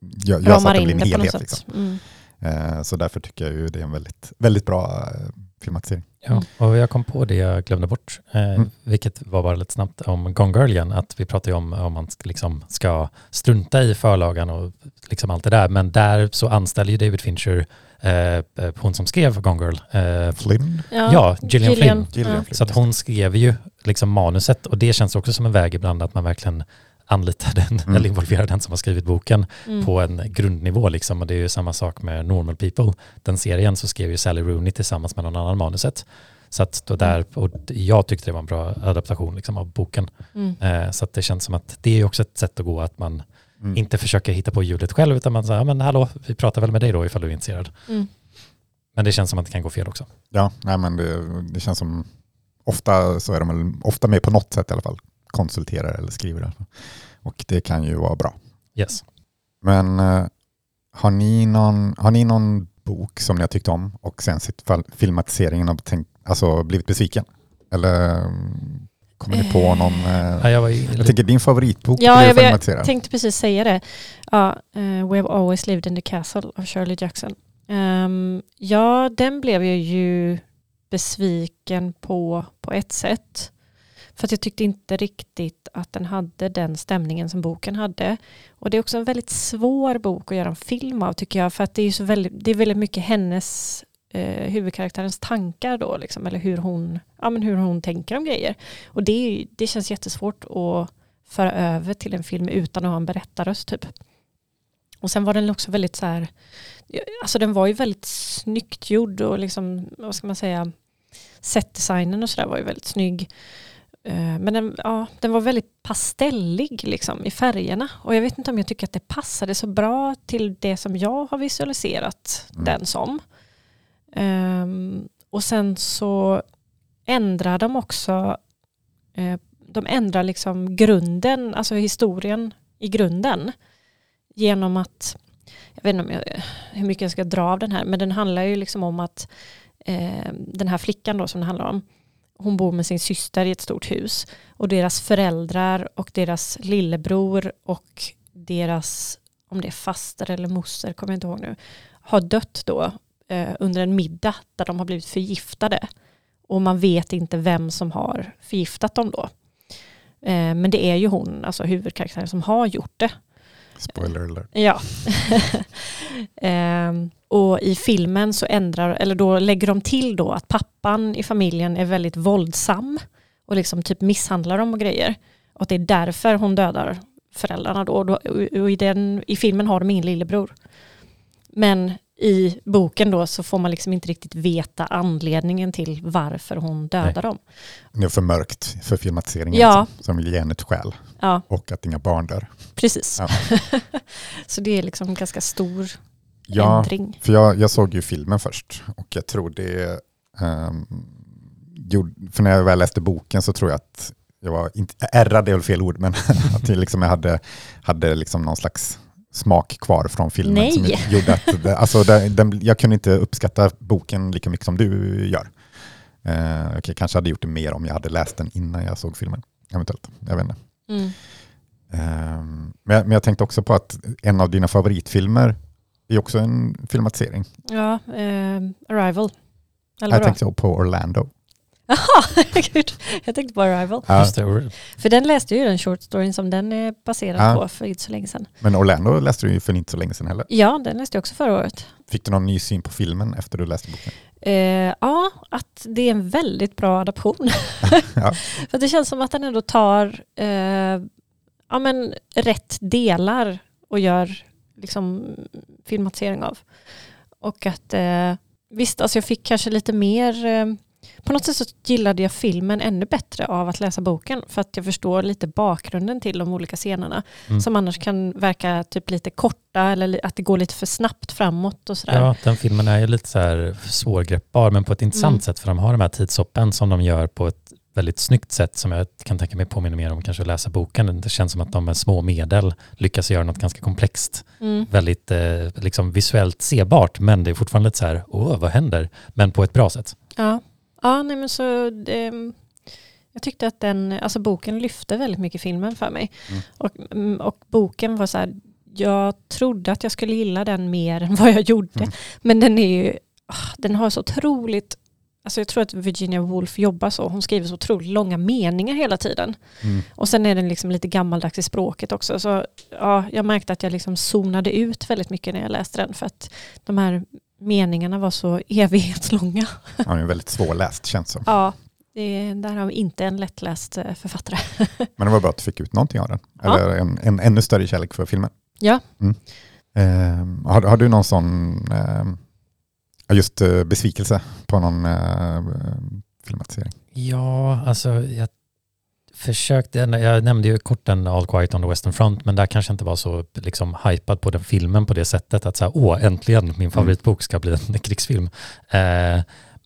Speaker 1: gör, gör så att det blir en helhet. Liksom.
Speaker 2: Mm.
Speaker 1: Eh, så därför tycker jag ju det är en väldigt, väldigt bra eh, filmatisering.
Speaker 3: Ja, och jag kom på det jag glömde bort, eh,
Speaker 1: Mm.
Speaker 3: vilket var bara lite snabbt om Gone Girl igen, att vi pratade ju om om man liksom ska strunta i förlagan och liksom allt det där, men där så anställer ju David Fincher eh, eh, hon som skrev Gone Girl, eh,
Speaker 1: Flynn?
Speaker 3: ja, Gillian, Flynn.
Speaker 1: Gillian. Flynn.
Speaker 3: Så att hon skrev ju liksom manuset och det känns också som en väg ibland att man verkligen anlitar den
Speaker 1: Mm.
Speaker 3: eller involverar den som har skrivit boken
Speaker 2: Mm.
Speaker 3: på en grundnivå liksom och det är ju samma sak med Normal People. Den serien så skrev ju Sally Rooney tillsammans med någon annan manuset. Så att då där, och jag tyckte det var en bra adaptation liksom av boken.
Speaker 2: Mm.
Speaker 3: Eh, så att det känns som att det är också ett sätt att gå att man
Speaker 1: Mm.
Speaker 3: inte försöker hitta på hjulet själv utan man säger, ja men hallå, vi pratar väl med dig då ifall du är intresserad.
Speaker 2: Mm.
Speaker 3: Men det känns som att det kan gå fel också.
Speaker 1: Ja, nej, men det, det känns som, ofta så är de väl, ofta med på något sätt i alla fall, konsulterar eller skriver. det. Och det kan ju vara bra.
Speaker 3: Yes.
Speaker 1: Men eh, har, ni någon, har ni någon bok som ni har tyckt om och sen sett fall- filmatiseringen och tänkt, alltså blivit besviken? Eller mm, kommer ni på någon?
Speaker 3: Ja,
Speaker 1: Eh,
Speaker 3: jag var ju
Speaker 1: jag tänker din favoritbok
Speaker 2: Ja,
Speaker 1: blev
Speaker 2: jag
Speaker 1: filmatiserad.
Speaker 2: tänkte precis säga det. Ja, eh, We have always lived in the castle av Shirley Jackson. Ehm, ja, den blev jag ju besviken på på ett sätt. För att jag tyckte inte riktigt att den hade den stämningen som boken hade. Och det är också en väldigt svår bok att göra en film av tycker jag. För att det är, så väldigt, det är väldigt mycket hennes eh, huvudkaraktärens tankar då. Liksom, eller hur hon, ja, men hur hon tänker om grejer. Och det, är det känns jättesvårt att föra över till en film utan att ha en berättarröst typ. Och sen var den också väldigt så här, alltså den var ju väldigt snyggt gjord och liksom, vad ska man säga, setdesignen och sådär var ju väldigt snygg. Eh, Men den, ja, den var väldigt pastellig liksom, i färgerna. Och jag vet inte om jag tycker att det passade så bra till det som jag har visualiserat
Speaker 1: Mm.
Speaker 2: den som. Ehm, och sen så ändrar de också, eh, de ändrar liksom grunden, alltså historien i grunden. Genom att, jag vet inte om jag, hur mycket jag ska dra av den här, men den handlar ju liksom om att eh, den här flickan då som det handlar om, hon bor med sin syster i ett stort hus och deras föräldrar och deras lillebror och deras, om det är faster eller moster, kommer jag inte ihåg nu, har dött då eh, under en middag där de har blivit förgiftade. Och man vet inte vem som har förgiftat dem då. Eh, men det är ju hon, alltså huvudkaraktären, som har gjort det.
Speaker 1: Spoiler alert.
Speaker 2: Ja. Ehm, och i filmen så ändrar, eller då lägger de till då att pappan i familjen är väldigt våldsam och liksom typ misshandlar dem och grejer. Och att det är därför hon dödar föräldrarna då. Och, då, och i, den, i filmen har de ingen lillebror. Men i boken då så får man liksom inte riktigt veta anledningen till varför hon dödar
Speaker 3: Nej.
Speaker 2: dem.
Speaker 1: Det är för mörkt för filmatiseringen.
Speaker 2: Ja.
Speaker 1: Liksom, som vill ge henne ett skäl.
Speaker 2: Ja,
Speaker 1: Och att inga barn dör.
Speaker 2: precis.
Speaker 1: Ja.
Speaker 2: så det är liksom ganska stor
Speaker 1: Ja,
Speaker 2: ändring.
Speaker 1: För jag, jag såg ju filmen först och jag tror det, gjorde, för när jag väl läste boken så tror jag att jag var, inte, ärrad är väl fel ord, men att jag, liksom, jag hade, hade liksom någon slags smak kvar från filmen.
Speaker 2: Nej.
Speaker 1: Som gjorde att det, alltså det, den, jag kunde inte uppskatta boken lika mycket som du gör. Eh, jag kanske hade gjort det mer om jag hade läst den innan jag såg filmen. Eventuellt, jag vet inte.
Speaker 2: Mm.
Speaker 1: Eh, men, jag, men jag tänkte också på att en av dina favoritfilmer är också en filmatisering.
Speaker 2: Ja, eh, Arrival. Eller
Speaker 1: Jag tänkte på Orlando.
Speaker 2: Jaha, gud. Jag tänkte på Arrival.
Speaker 1: Ja,
Speaker 3: det,
Speaker 2: För den läste ju den short storyn som den är baserad
Speaker 1: Ja.
Speaker 2: på för inte så länge sedan.
Speaker 1: men Orlando läste du ju för inte så länge sedan heller.
Speaker 2: Ja, den läste jag också förra året.
Speaker 1: Fick du någon ny syn på filmen efter du läste boken?
Speaker 2: Eh, ja, att det är en väldigt bra adaption.
Speaker 1: Ja.
Speaker 2: För det känns som att den ändå tar eh, ja, men rätt delar och gör liksom, filmatisering av. Och att eh, visst, alltså jag fick kanske lite mer eh, på något sätt så gillade jag filmen ännu bättre av att läsa boken för att jag förstår lite bakgrunden till de olika scenerna
Speaker 3: Mm.
Speaker 2: som annars kan verka typ lite korta eller att det går lite för snabbt framåt och sådär.
Speaker 3: Ja, den filmen är ju lite så här svårgreppbar, men på ett intressant
Speaker 2: Mm.
Speaker 3: sätt, för de har de här tidshoppen som de gör på ett väldigt snyggt sätt som jag kan tänka mig påminner mer om kanske att läsa boken. Det känns som att de med små medel lyckas göra något ganska komplext,
Speaker 2: Mm.
Speaker 3: väldigt eh, liksom visuellt sebart, men det är fortfarande lite så här, åh, vad händer? Men på ett bra sätt.
Speaker 2: Ja, ja nej men så det, jag tyckte att den, alltså boken lyfte väldigt mycket filmen för mig.
Speaker 1: Mm.
Speaker 2: Och, mm, och boken var så här, jag trodde att jag skulle gilla den mer än vad jag gjorde.
Speaker 1: Mm.
Speaker 2: Men den är ju, ah, den har så otroligt, alltså jag tror att Virginia Woolf jobbar så, hon skriver så otroligt långa meningar hela tiden.
Speaker 1: Mm.
Speaker 2: Och sen är den liksom lite gammaldags i språket också. Så ja, jag märkte att jag liksom zonade ut väldigt mycket när jag läste den för att de här meningarna var så evighetslånga.
Speaker 1: Han är ju väldigt svårläst känns som.
Speaker 2: Ja, det är, där har vi inte en lättläst eh, författare.
Speaker 1: Men det var bra att du fick ut någonting av den.
Speaker 2: Ja.
Speaker 1: Eller en, en ännu större kärlek för filmen.
Speaker 2: Ja.
Speaker 1: Mm. Eh, har, har du någon sån eh, ja, just eh, besvikelse på någon eh, filmatisering?
Speaker 3: Ja, alltså jag försökte, jag nämnde ju kort den All Quiet on the Western Front, men där kanske inte var så liksom hypad på den filmen på det sättet att så här, åh, äntligen min favoritbok ska bli en krigsfilm. Eh,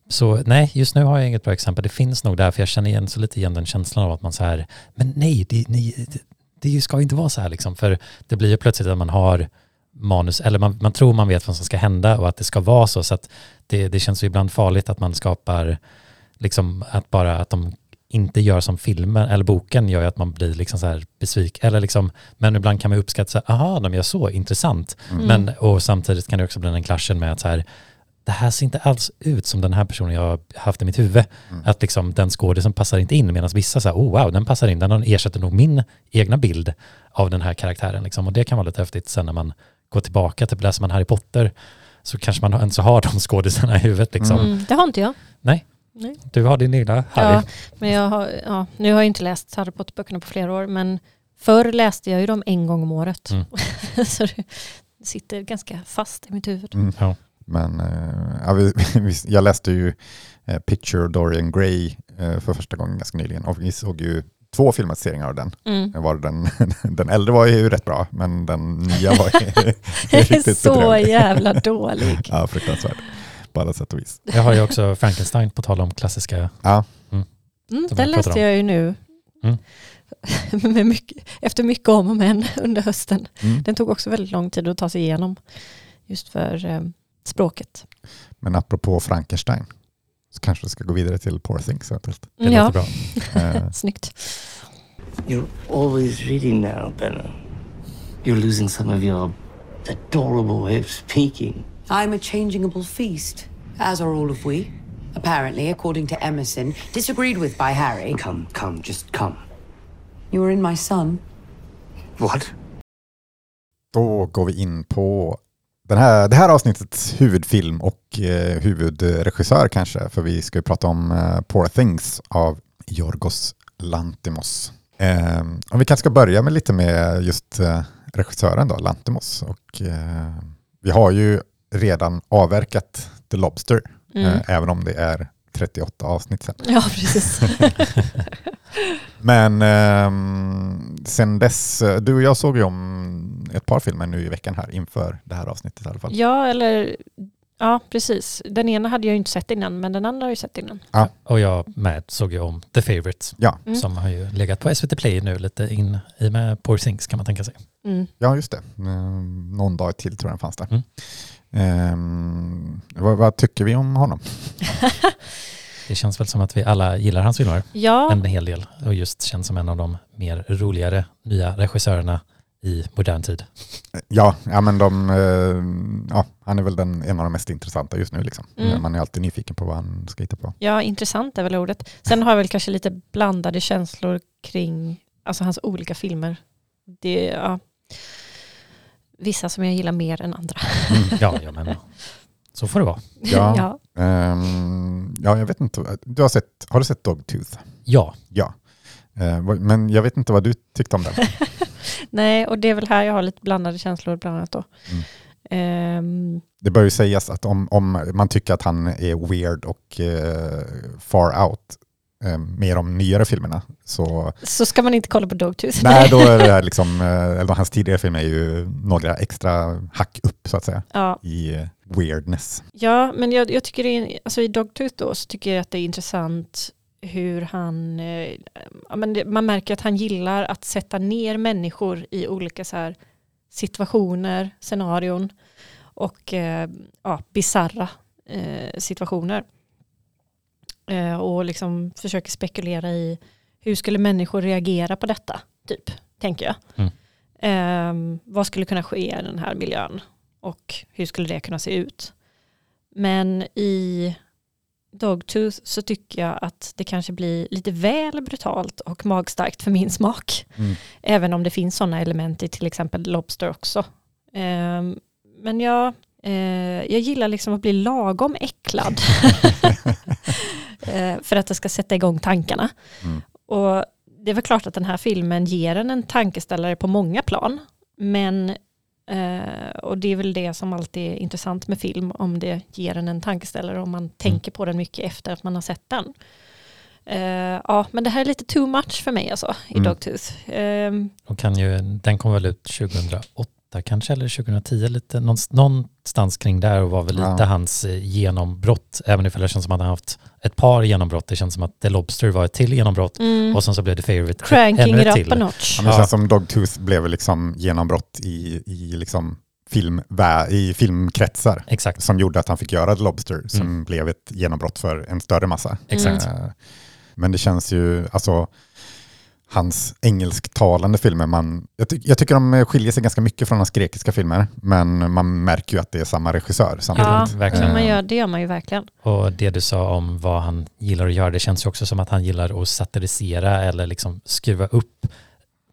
Speaker 3: så nej, just nu har jag inget bra exempel. Det finns nog där, för jag känner igen så lite igen den känslan av att man så här, men nej, det, nej, det, det ska inte vara så här liksom, för det blir ju plötsligt att man har manus, eller man, man tror man vet vad som ska hända och att det ska vara så, så att det, det känns ju ibland farligt att man skapar, liksom att bara att de inte gör som filmen eller boken gör att man blir liksom så här besviken. Eller liksom, men ibland kan man uppskatta, så här, aha, de gör så, intressant.
Speaker 1: Mm.
Speaker 3: Men, och samtidigt kan det också bli den klaschen med att så här, det här ser inte alls ut som den här personen jag har haft i mitt huvud.
Speaker 1: Mm.
Speaker 3: Att liksom den skådisen passar inte in medan vissa säger oh wow, den passar in, den ersätter nog min egna bild av den här karaktären. Liksom. Och det kan vara lite häftigt sen när man går tillbaka, typ läser man Harry Potter så kanske man ens har de skådisarna i huvudet. Liksom.
Speaker 1: Mm.
Speaker 2: Det har inte jag.
Speaker 3: Nej.
Speaker 2: Nej.
Speaker 3: Du har din egna Harry.
Speaker 2: Ja, men jag har, ja, nu har jag inte läst Harry Potter-böckerna på flera år, men förr läste jag ju dem en gång om året.
Speaker 3: Mm.
Speaker 2: så det sitter ganska fast i mitt huvud.
Speaker 1: Mm.
Speaker 3: Ja.
Speaker 1: Men eh, ja, vi, vi, jag läste ju eh, Picture Dorian Gray eh, för första gången ganska nyligen och vi såg ju två filmatiseringar av den.
Speaker 2: Mm.
Speaker 1: Var den, den äldre var ju rätt bra, men den nya var ju riktigt
Speaker 2: så
Speaker 1: bedrövlig.
Speaker 2: jävla dålig.
Speaker 1: Ja, fruktansvärt. På alla sätt och vis.
Speaker 3: Jag har ju också Frankenstein på tal om klassiska.
Speaker 1: Ja,
Speaker 2: Mm,
Speaker 3: Som
Speaker 2: den
Speaker 3: jag
Speaker 2: läste
Speaker 3: om.
Speaker 2: jag ju nu.
Speaker 3: Mm.
Speaker 2: Med mycket, efter mycket om och men under hösten.
Speaker 1: mm.
Speaker 2: Den tog också väldigt lång tid att ta sig igenom. Just för eh, språket.
Speaker 1: Men apropå Frankenstein så kanske vi ska gå vidare till Poor Things eventuellt.
Speaker 3: Det
Speaker 2: ja,
Speaker 3: låter bra.
Speaker 1: Eh,
Speaker 2: snyggt.
Speaker 4: You're always reading now, Benna. You're losing some of your adorable way of speaking.
Speaker 5: I'm a changeable feast, as are all of we. Apparently, according to Emerson, disagreed with by Harry.
Speaker 4: Come, come, just come.
Speaker 5: You were in my son.
Speaker 4: What?
Speaker 1: Då går vi in på den här, det här avsnittets huvudfilm och eh, huvudregissör kanske, för vi ska ju prata om eh, Poor Things av Yorgos Lantimos. Eh, och vi kanske ska börja med lite med just eh, regissören då, Lantimos. Och, eh, vi har ju redan avverkat The Lobster,
Speaker 2: Mm.
Speaker 1: eh, även om det är 38 avsnitt sen.
Speaker 2: Ja, precis.
Speaker 1: Men ehm, sen dess, eh, du och jag såg ju om ett par filmer nu i veckan här inför det här avsnittet i alla fall.
Speaker 2: Ja, eller Ja, precis. Den ena hade jag ju inte sett innan, men den andra har jag ju sett innan.
Speaker 3: Och jag med såg ju om The Favourite
Speaker 1: Ja,
Speaker 2: Mm.
Speaker 3: som har ju legat på SVT Play nu lite in i med Poor Things kan man tänka sig.
Speaker 2: Mm.
Speaker 1: ja just det. Eh, någon dag till tror jag den fanns där.
Speaker 3: Mm.
Speaker 1: Ehm, vad, vad tycker vi om honom?
Speaker 3: Det känns väl som att vi alla gillar hans filmer
Speaker 2: Ja,
Speaker 3: en hel del och just känns som en av de mer roligare nya regissörerna i modern tid.
Speaker 1: Ja, ja men de, eh, ja, han är väl den, en av de mest intressanta just nu. Liksom.
Speaker 2: Mm.
Speaker 1: Man är alltid nyfiken på vad han ska hitta på.
Speaker 2: ja, intressant är väl ordet. Sen har jag väl kanske lite blandade känslor kring alltså, hans olika filmer. Det, ja, vissa som jag gillar mer än andra.
Speaker 3: Ja, ja men så får det vara.
Speaker 1: Ja.
Speaker 2: ja.
Speaker 1: Ehm, ja, jag vet inte. Du har, sett, har du sett Dogtooth?
Speaker 3: Ja,
Speaker 1: Ja. Vad- men jag vet inte vad du tyckte om den.
Speaker 2: Nej, och det är väl här jag har lite blandade känslor bland annat då.
Speaker 1: Mm.
Speaker 2: Ehm,
Speaker 1: Det bör ju sägas att om, om man tycker att han är weird och eh, far out, eh, mer om nyare filmerna, så
Speaker 2: så ska man inte kolla på Dogtooth.
Speaker 1: nej, då är det liksom, eh, eller hans tidigare filmer är ju några extra hack upp så att säga
Speaker 2: Ja,
Speaker 1: i eh, weirdness.
Speaker 2: Ja, men jag, jag tycker det är, alltså i Dogtooth då så tycker jag att det är intressant hur han, eh, ja, men det, man märker att han gillar att sätta ner människor i olika så här situationer, scenarion och eh, ja, bizarra eh, situationer. Eh, och liksom försöker spekulera i hur skulle människor reagera på detta, typ, tänker jag.
Speaker 3: Mm.
Speaker 2: Eh, vad skulle kunna ske i den här miljön och hur skulle det kunna se ut? Men i Dogtooth så tycker jag att det kanske blir lite väl brutalt och magstarkt för min smak.
Speaker 1: Mm.
Speaker 2: Även om det finns sådana element i till exempel Lobster också. Ehm, men jag, eh, jag gillar liksom att bli lagom äcklad. Eh, för att det ska sätta igång tankarna.
Speaker 1: Mm.
Speaker 2: Och det är väl klart att den här filmen ger en en tankeställare på många plan. Men, eh, och det är väl det som alltid är intressant med film, om det ger en en tankeställare, om man tänker på den mycket efter att man har sett den. Eh, ja, men det här är lite too much för mig alltså, i
Speaker 1: Mm.
Speaker 2: Dogtooth. Ehm,
Speaker 3: och kan ju, den kom väl ut 2008 kanske eller 2010 lite någonstans, kring där och var väl
Speaker 1: Ja.
Speaker 3: lite hans eh, genombrott. Även ifall det känns som att han har haft ett par genombrott. Det känns som att The Lobster var ett till genombrott
Speaker 2: mm,
Speaker 3: och sen så blev det Favorite
Speaker 2: cranking
Speaker 3: ännu ett till.
Speaker 2: notch.
Speaker 1: Ja, men det
Speaker 3: Ja.
Speaker 1: känns som Dogtooth blev liksom genombrott i, i, liksom film, i filmkretsar
Speaker 3: Exakt,
Speaker 1: som gjorde att han fick göra The Lobster som
Speaker 3: Mm.
Speaker 1: blev ett genombrott för en större massa.
Speaker 3: exakt.
Speaker 1: Eh, Men det känns ju, alltså hans engelsktalande filmer, man, jag, ty jag tycker de skiljer sig ganska mycket från hans grekiska filmer, men man märker ju att det är samma regissör
Speaker 2: Ja,
Speaker 1: samtidigt.
Speaker 3: verkligen.
Speaker 2: man gör, det gör man ju verkligen.
Speaker 3: Och det du sa om vad han gillar att göra, det känns ju också som att han gillar att satirisera eller liksom skruva upp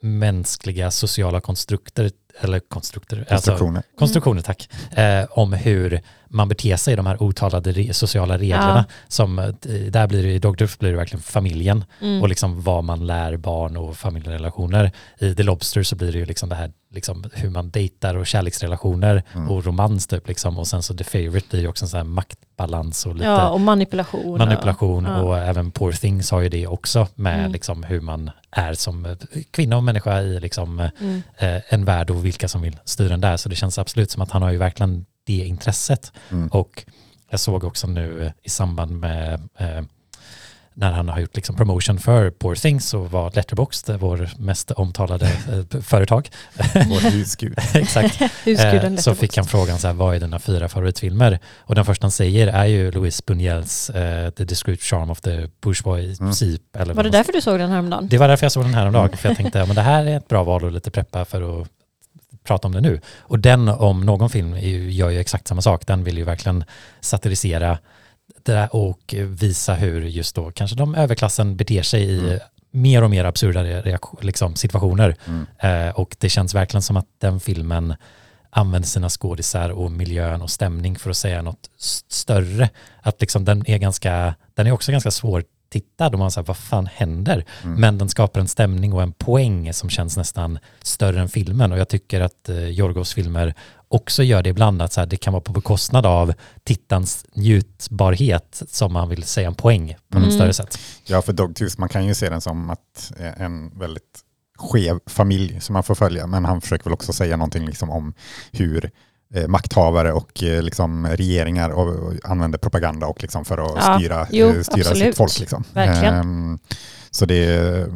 Speaker 3: mänskliga sociala konstrukter, eller konstrukter, alltså
Speaker 1: Konstruktioner.
Speaker 3: konstruktioner tack, eh, om hur man beter sig i de här otalade re sociala reglerna. Som, eh, där blir det, i Dogtooth blir det verkligen familjen
Speaker 2: Mm.
Speaker 3: och liksom vad man lär barn och familjerelationer. I The Lobster så blir det ju liksom det här liksom hur man dejtar och kärleksrelationer
Speaker 1: Mm.
Speaker 3: och romans typ liksom. Och sen så The Favorite blir ju också en sån här maktbalans och lite
Speaker 2: Ja, och manipulation.
Speaker 3: manipulation
Speaker 2: Ja.
Speaker 3: och även Poor Things har ju det också med
Speaker 2: Mm.
Speaker 3: liksom hur man är som eh, kvinna och människa i liksom
Speaker 2: Mm.
Speaker 3: eh, en värld och vilka som vill styra den där. Så det känns absolut som att han har ju verkligen det intresset.
Speaker 1: Mm.
Speaker 3: Och jag såg också nu eh, i samband med eh, när han har gjort liksom promotion för Poor Things så var Letterboxd vår mest omtalade eh, företag.
Speaker 1: Vår husgud.
Speaker 3: Exakt.
Speaker 2: Husguden
Speaker 3: Eh, så fick han frågan så här, vad är dina fyra favoritfilmer? Och den första han säger är ju Louis Buñuels eh, The Discreet Charm of the Bourgeois
Speaker 1: Mm.
Speaker 3: Eller
Speaker 2: Var det därför du såg den häromdagen?
Speaker 3: det var därför jag såg den här om dagen, för jag tänkte att det här är ett bra val och lite preppa för att prata om det nu. Och den om någon film gör ju exakt samma sak. Den vill ju verkligen satirisera det där och visa hur just då kanske de överklassen beter sig i
Speaker 1: Mm.
Speaker 3: mer och mer absurda liksom, situationer.
Speaker 1: Mm.
Speaker 3: Eh, och det känns verkligen som att den filmen använder sina skådisar och miljön och stämning för att säga något större. Att liksom den är ganska, den är också ganska svår tittad och man säger vad fan händer?
Speaker 1: Mm.
Speaker 3: Men den skapar en stämning och en poäng som känns nästan större än filmen och jag tycker att eh, Jorgos filmer också gör det ibland att så här, det kan vara på bekostnad av tittarens njutbarhet som man vill säga en poäng på något
Speaker 2: Mm.
Speaker 3: större sätt.
Speaker 1: Ja, för Dogtooth, man kan ju se den som att eh, en väldigt skev familj som man får följa, men han försöker väl också säga någonting liksom om hur eh, makthavare och eh, liksom regeringar och, och använder propaganda och liksom för att
Speaker 2: Ja,
Speaker 1: styra,
Speaker 2: jo,
Speaker 1: eh, styra sitt folk. Liksom.
Speaker 2: Verkligen.
Speaker 1: Ehm, så det,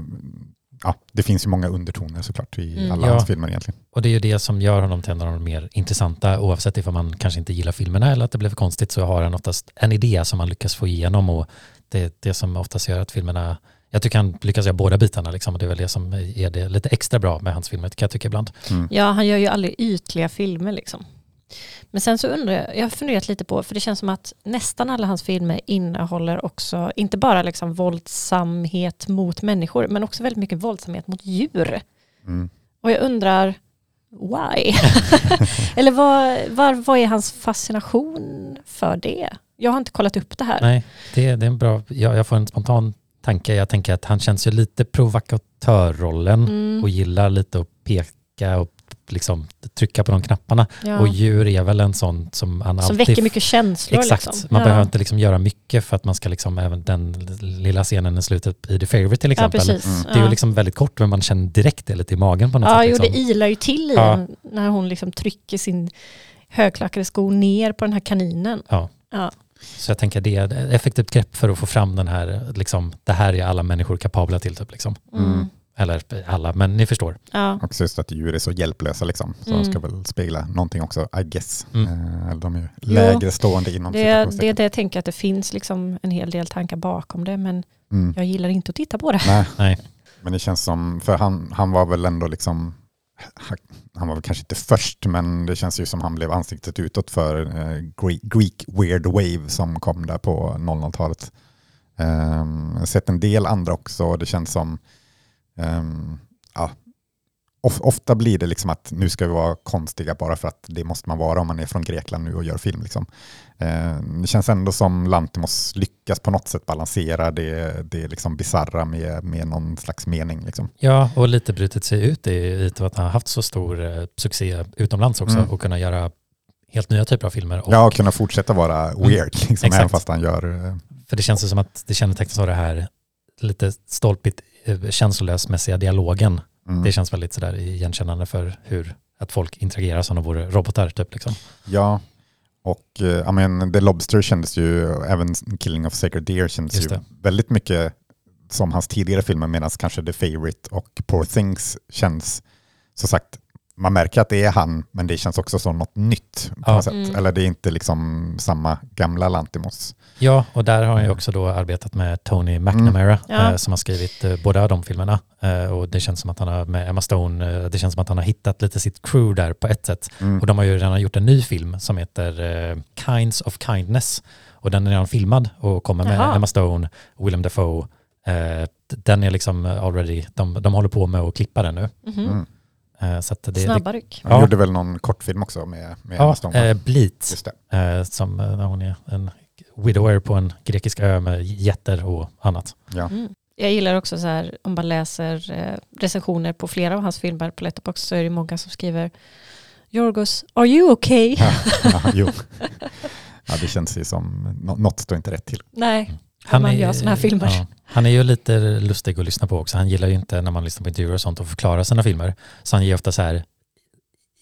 Speaker 1: ja, det finns ju många undertoner såklart i
Speaker 2: Mm.
Speaker 1: alla
Speaker 3: Ja.
Speaker 1: hans filmer egentligen.
Speaker 3: Och det är ju det som gör honom till en av de mer intressanta, oavsett ifall man kanske inte gillar filmerna eller att det blev konstigt, så har han oftast en idé som han lyckas få igenom och det är det som oftast gör att filmerna, jag tycker han lyckas göra båda bitarna liksom, och det är väl det som är det lite extra bra med hans filmer, kan jag tycka ibland.
Speaker 2: Ja, han gör ju aldrig ytliga filmer liksom. Men sen så undrar jag, jag har funderat lite på, för det känns som att nästan alla hans filmer innehåller också, inte bara liksom våldsamhet mot människor, men också väldigt mycket våldsamhet mot djur.
Speaker 1: Mm.
Speaker 2: Och jag undrar, why? Eller vad, vad, vad är hans fascination för det? Jag har inte kollat upp det här.
Speaker 3: Nej, det, det är en bra, jag, jag får en spontan tanke, jag tänker att han känns ju lite provokatörrollen
Speaker 2: Mm,
Speaker 3: och gillar lite att peka och liksom trycka på de knapparna.
Speaker 2: ja.
Speaker 3: Och djur är väl en sån som han
Speaker 2: Som
Speaker 3: alltid...
Speaker 2: väcker mycket känslor.
Speaker 3: Exakt,
Speaker 2: liksom.
Speaker 3: man
Speaker 2: ja.
Speaker 3: behöver inte liksom göra mycket för att man ska liksom, även den lilla scenen i slutet i The Favourite till
Speaker 2: Ja,
Speaker 3: exempel.
Speaker 2: precis.
Speaker 1: Mm.
Speaker 3: Det är ju
Speaker 2: Ja.
Speaker 3: liksom väldigt kort men man känner direkt det lite i magen på något
Speaker 2: Ja,
Speaker 3: sätt.
Speaker 2: jo,
Speaker 3: Liksom.
Speaker 2: det ilar ju till i
Speaker 3: Ja.
Speaker 2: den när hon liksom trycker sin högklackade sko ner på den här kaninen.
Speaker 3: Ja.
Speaker 2: Ja.
Speaker 3: Så jag tänker det är ett effektivt grepp för att få fram den här, liksom, det här är alla människor kapabla till. Typ, liksom.
Speaker 2: Mm.
Speaker 3: Eller alla, men ni förstår.
Speaker 2: Ja.
Speaker 1: Också just att djur är så hjälplösa liksom. Så
Speaker 2: Mm.
Speaker 1: de ska väl spegla någonting också, I guess.
Speaker 3: Mm.
Speaker 1: Eh, eller de är ju lägre stående inom
Speaker 2: Det, det är det jag tänker att det finns liksom en hel del tankar bakom det, men
Speaker 1: Mm.
Speaker 2: jag gillar inte att titta på det.
Speaker 1: Nej,
Speaker 3: Nej.
Speaker 1: men det känns som, för han, han var väl ändå liksom, han var väl kanske inte först, men det känns ju som han blev ansiktet utåt för eh, Greek, Greek Weird Wave som kom där på 00-talet. Um, jag har sett en del andra också och det känns som, ehm, ja, of, ofta blir det liksom att nu ska vi vara konstiga bara för att det måste man vara om man är från Grekland nu och gör film. Liksom. Eh, Det känns ändå som Lantimos lyckas på något sätt balansera det, det liksom bizarra med, med någon slags mening. Liksom.
Speaker 3: Ja, och lite brutit sig ut i, i att han har haft så stor eh, succé utomlands också
Speaker 1: Mm.
Speaker 3: och kunna göra helt nya typer av filmer. Och,
Speaker 1: Ja, och kunna fortsätta vara weird, liksom, även fast han gör... eh,
Speaker 3: För det känns ju som att det kännetecknas av det här lite stolpigt eh, känslolösmässiga dialogen.
Speaker 1: Mm.
Speaker 3: Det känns väldigt sådär igenkännande för hur att folk interagerar som om de vore robotar. Typ, liksom.
Speaker 1: Ja, och eh, ja, men The Lobster kändes ju, även Killing of Sacred Deer kändes
Speaker 3: Just
Speaker 1: ju
Speaker 3: det.
Speaker 1: väldigt mycket som hans tidigare filmer, medan kanske The Favourite och Poor Things känns, så sagt, man märker att det är han, men det känns också som något nytt på
Speaker 3: Ja.
Speaker 1: något sätt.
Speaker 2: Mm.
Speaker 1: Eller det är inte liksom samma gamla Lantimos.
Speaker 3: Ja, och där har han ju också då arbetat med Tony McNamara
Speaker 2: Ja.
Speaker 3: eh, som har skrivit eh, båda de filmerna. Eh, och det känns som att han har med Emma Stone, det känns som att han har hittat lite sitt crew där på ett sätt.
Speaker 1: Mm.
Speaker 3: Och de har ju redan gjort en ny film som heter Kinds of Kindness. Och den är redan filmad och kommer med
Speaker 2: Jaha.
Speaker 3: Emma Stone, Willem Dafoe. Den är liksom already, de, de håller på med att klippa den nu.
Speaker 2: Mhm.
Speaker 1: Mm.
Speaker 3: Eh, så att det,
Speaker 2: Snabba ryck.
Speaker 1: Han
Speaker 3: Ja.
Speaker 1: gjorde väl någon kortfilm också med, med
Speaker 3: ja, eh, Bleat,
Speaker 1: Just det.
Speaker 3: eh, som när hon är en widower på en grekisk ö med jätter och annat.
Speaker 1: Ja.
Speaker 2: Mm. Jag gillar också så här, om man läser eh, recensioner på flera av hans filmer på Letterboxd så är det många som skriver Yorgos, are you okay?
Speaker 1: Ja, ja, jo. ja, det känns ju som, nå- något står inte rätt till.
Speaker 2: Nej, han man
Speaker 3: är-
Speaker 2: gör såna här filmer.
Speaker 3: ja, han är ju lite lustig att lyssna på också. Han gillar ju inte när man lyssnar på intervjuer och sånt och förklarar sina filmer. Så han ger ofta så här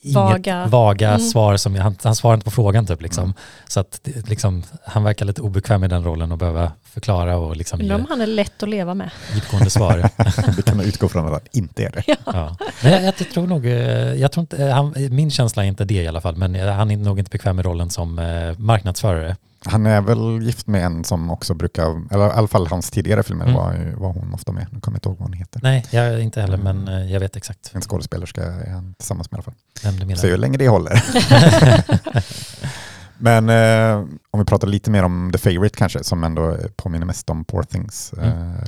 Speaker 3: inget
Speaker 2: Vaga.
Speaker 3: vaga
Speaker 2: Mm.
Speaker 3: svar som, han, han svarar inte på frågan typ liksom.
Speaker 1: Mm.
Speaker 3: Så att liksom, han verkar lite obekväm i den rollen och behöva förklara och liksom
Speaker 2: Undrar om han är lätt att leva med.
Speaker 3: djupgående svar.
Speaker 1: Det kan man utgå från att han inte är det.
Speaker 3: ja. Men jag, jag tror nog, eh, jag tror inte, eh, han, min känsla är inte det i alla fall, men eh, han är nog inte bekväm i rollen som marknadsförare.
Speaker 1: Han är väl gift med en som också brukar, eller i alla fall hans tidigare filmer
Speaker 3: Mm.
Speaker 1: var, var hon ofta med. Nu kommer jag inte ihåg vad hon heter.
Speaker 3: Nej, jag inte heller, men eh, jag vet exakt
Speaker 1: En skådespelerska är han tillsammans med i alla fall.
Speaker 3: vem du menar.
Speaker 1: Se hur länge det håller. Men eh, om vi pratar lite mer om The Favourite kanske, som ändå påminner mest om Poor Things.
Speaker 3: Mm.
Speaker 1: Eh,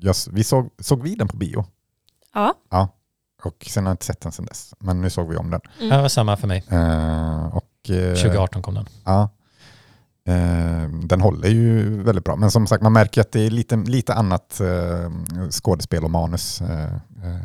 Speaker 1: jag, vi såg, såg vi den på bio?
Speaker 2: Ja.
Speaker 1: Ja. Och sen har jag inte sett den sen dess. Men nu såg vi om den.
Speaker 3: Ja, det var samma för mig.
Speaker 1: Eh, och, eh,
Speaker 3: 2018 kom den.
Speaker 1: Ja. Eh, den håller ju väldigt bra. Men som sagt, man märker att det är lite, lite annat eh, skådespel och manus. Eh,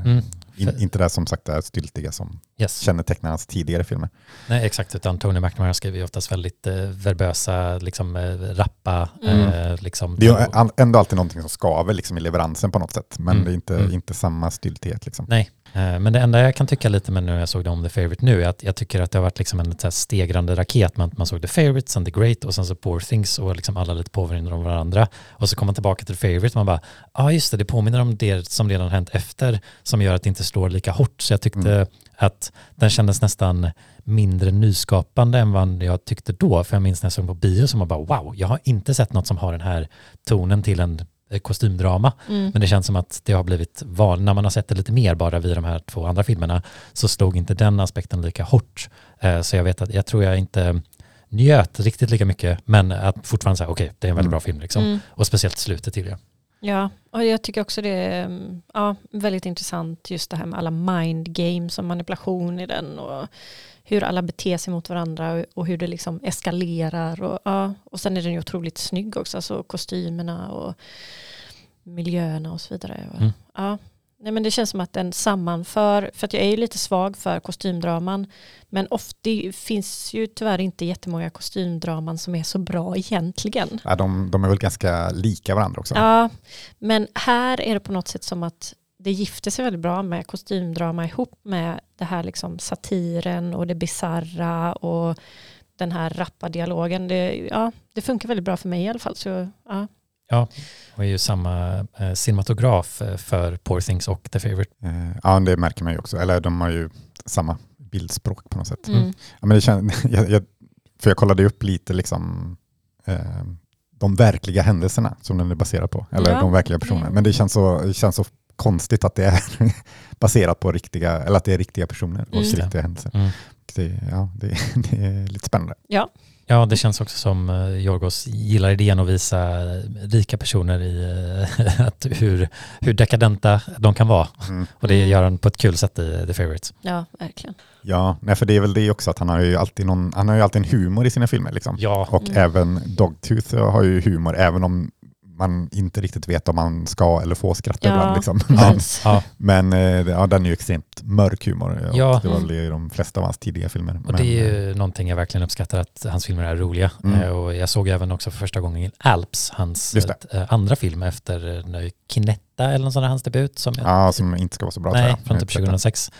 Speaker 3: Mm.
Speaker 1: In, inte det som sagt det styltiga som
Speaker 3: Yes.
Speaker 1: kännetecknar hans tidigare filmer.
Speaker 3: Nej, exakt, utan Tony McNamara skriver ju oftast väldigt eh, verbösa, liksom eh, rappa,
Speaker 2: Mm.
Speaker 3: eh, liksom.
Speaker 1: Det är ändå alltid någonting som skaver liksom i leveransen på något sätt, men
Speaker 3: Mm,
Speaker 1: det är inte,
Speaker 3: mm.
Speaker 1: inte samma styltighet. Liksom.
Speaker 3: Nej, eh, men det enda jag kan tycka lite med nu när jag såg det om The Favourite nu är att jag tycker att det har varit liksom en så här stegrande raket. Man, man såg The Favourite, sen The Great och sen så Poor Things och liksom alla lite påminner om varandra. Och så kommer man tillbaka till The Favourite och man bara, ja ah, just det, det påminner om det som redan hänt efter som gör att det inte slår lika hårt. Så jag tyckte
Speaker 1: Mm.
Speaker 3: Att den kändes nästan mindre nyskapande än vad jag tyckte då. För jag minns när jag såg på bio som var bara wow, jag har inte sett något som har den här tonen till en eh, kostymdrama.
Speaker 2: Mm.
Speaker 3: Men det känns som att det har blivit van, när man har sett det lite mer bara vid de här två andra filmerna så slog inte den aspekten lika hårt. Eh, Så jag vet att jag tror jag inte njöt riktigt lika mycket men att fortfarande säga okej det är en väldigt
Speaker 1: Mm.
Speaker 3: bra film liksom.
Speaker 2: Mm.
Speaker 3: Och speciellt slutet till det.
Speaker 2: Ja, och jag tycker också det är mm, ja, väldigt intressant just det här med alla mind games och manipulation i den och hur alla beter sig mot varandra och, hur det liksom eskalerar. Och, ja, och sen är den ju otroligt snygg också, alltså kostymerna och miljöerna och så vidare.
Speaker 3: Mm.
Speaker 2: ja. Nej, men det känns som att den sammanför, för att jag är ju lite svag för kostymdraman, men ofta det finns ju tyvärr inte jättemånga kostymdraman som är så bra egentligen.
Speaker 1: Ja, de, de är väl ganska lika varandra också.
Speaker 2: Ja, men här är det på något sätt som att det gifter sig väldigt bra med kostymdrama ihop med det här liksom satiren och det bizarra och den här rappa dialogen. Det, ja, det funkar väldigt bra för mig i alla fall. Så, ja.
Speaker 3: Ja, och är ju samma eh, cinematograf eh, för Poor Things och The Favourite.
Speaker 1: Eh, Ja, det märker man ju också. Eller de har ju samma bildspråk på något sätt.
Speaker 2: Mm.
Speaker 1: Ja, men det kän, jag, jag, för jag kollade upp lite liksom, eh, de verkliga händelserna som den är baserad på. Eller
Speaker 2: Ja.
Speaker 1: de verkliga personerna. Men det känns så, det känns så konstigt att det är baserat på riktiga, eller att det är riktiga personer och
Speaker 2: Mm.
Speaker 1: riktiga händelser.
Speaker 3: Mm.
Speaker 1: Det, ja, det, det är lite spännande.
Speaker 3: Ja, det känns också som Jorgos gillar idén att visa eh, rika personer i eh, att hur, hur dekadenta de kan vara.
Speaker 1: Mm.
Speaker 3: Och det gör han på ett kul sätt i The Favourite.
Speaker 2: ja, verkligen.
Speaker 1: Ja, nej, för det är väl det också att han har ju alltid, någon, han har ju alltid en humor i sina filmer. Liksom.
Speaker 3: Ja,
Speaker 1: Och
Speaker 2: Mm.
Speaker 1: även Dogtooth har ju humor, även om man inte riktigt vet om man ska eller får skratta
Speaker 2: Ja,
Speaker 1: ibland. Liksom. Men,
Speaker 3: ja,
Speaker 1: men eh, ja, den är ju extremt mörk humor.
Speaker 3: Ja.
Speaker 1: Det var väl i de flesta av hans tidiga filmer.
Speaker 3: och
Speaker 1: Men,
Speaker 3: det är
Speaker 1: eh,
Speaker 3: ju någonting jag verkligen uppskattar att hans filmer är roliga.
Speaker 1: Mm.
Speaker 3: Eh, Och jag såg även också för första gången Alps, hans eh, andra film efter eh, Kinetta eller någon sån där hans debut. Som
Speaker 1: ja, som inte ska vara så bra
Speaker 3: nej, från typ
Speaker 1: vet inte.
Speaker 3: 2006.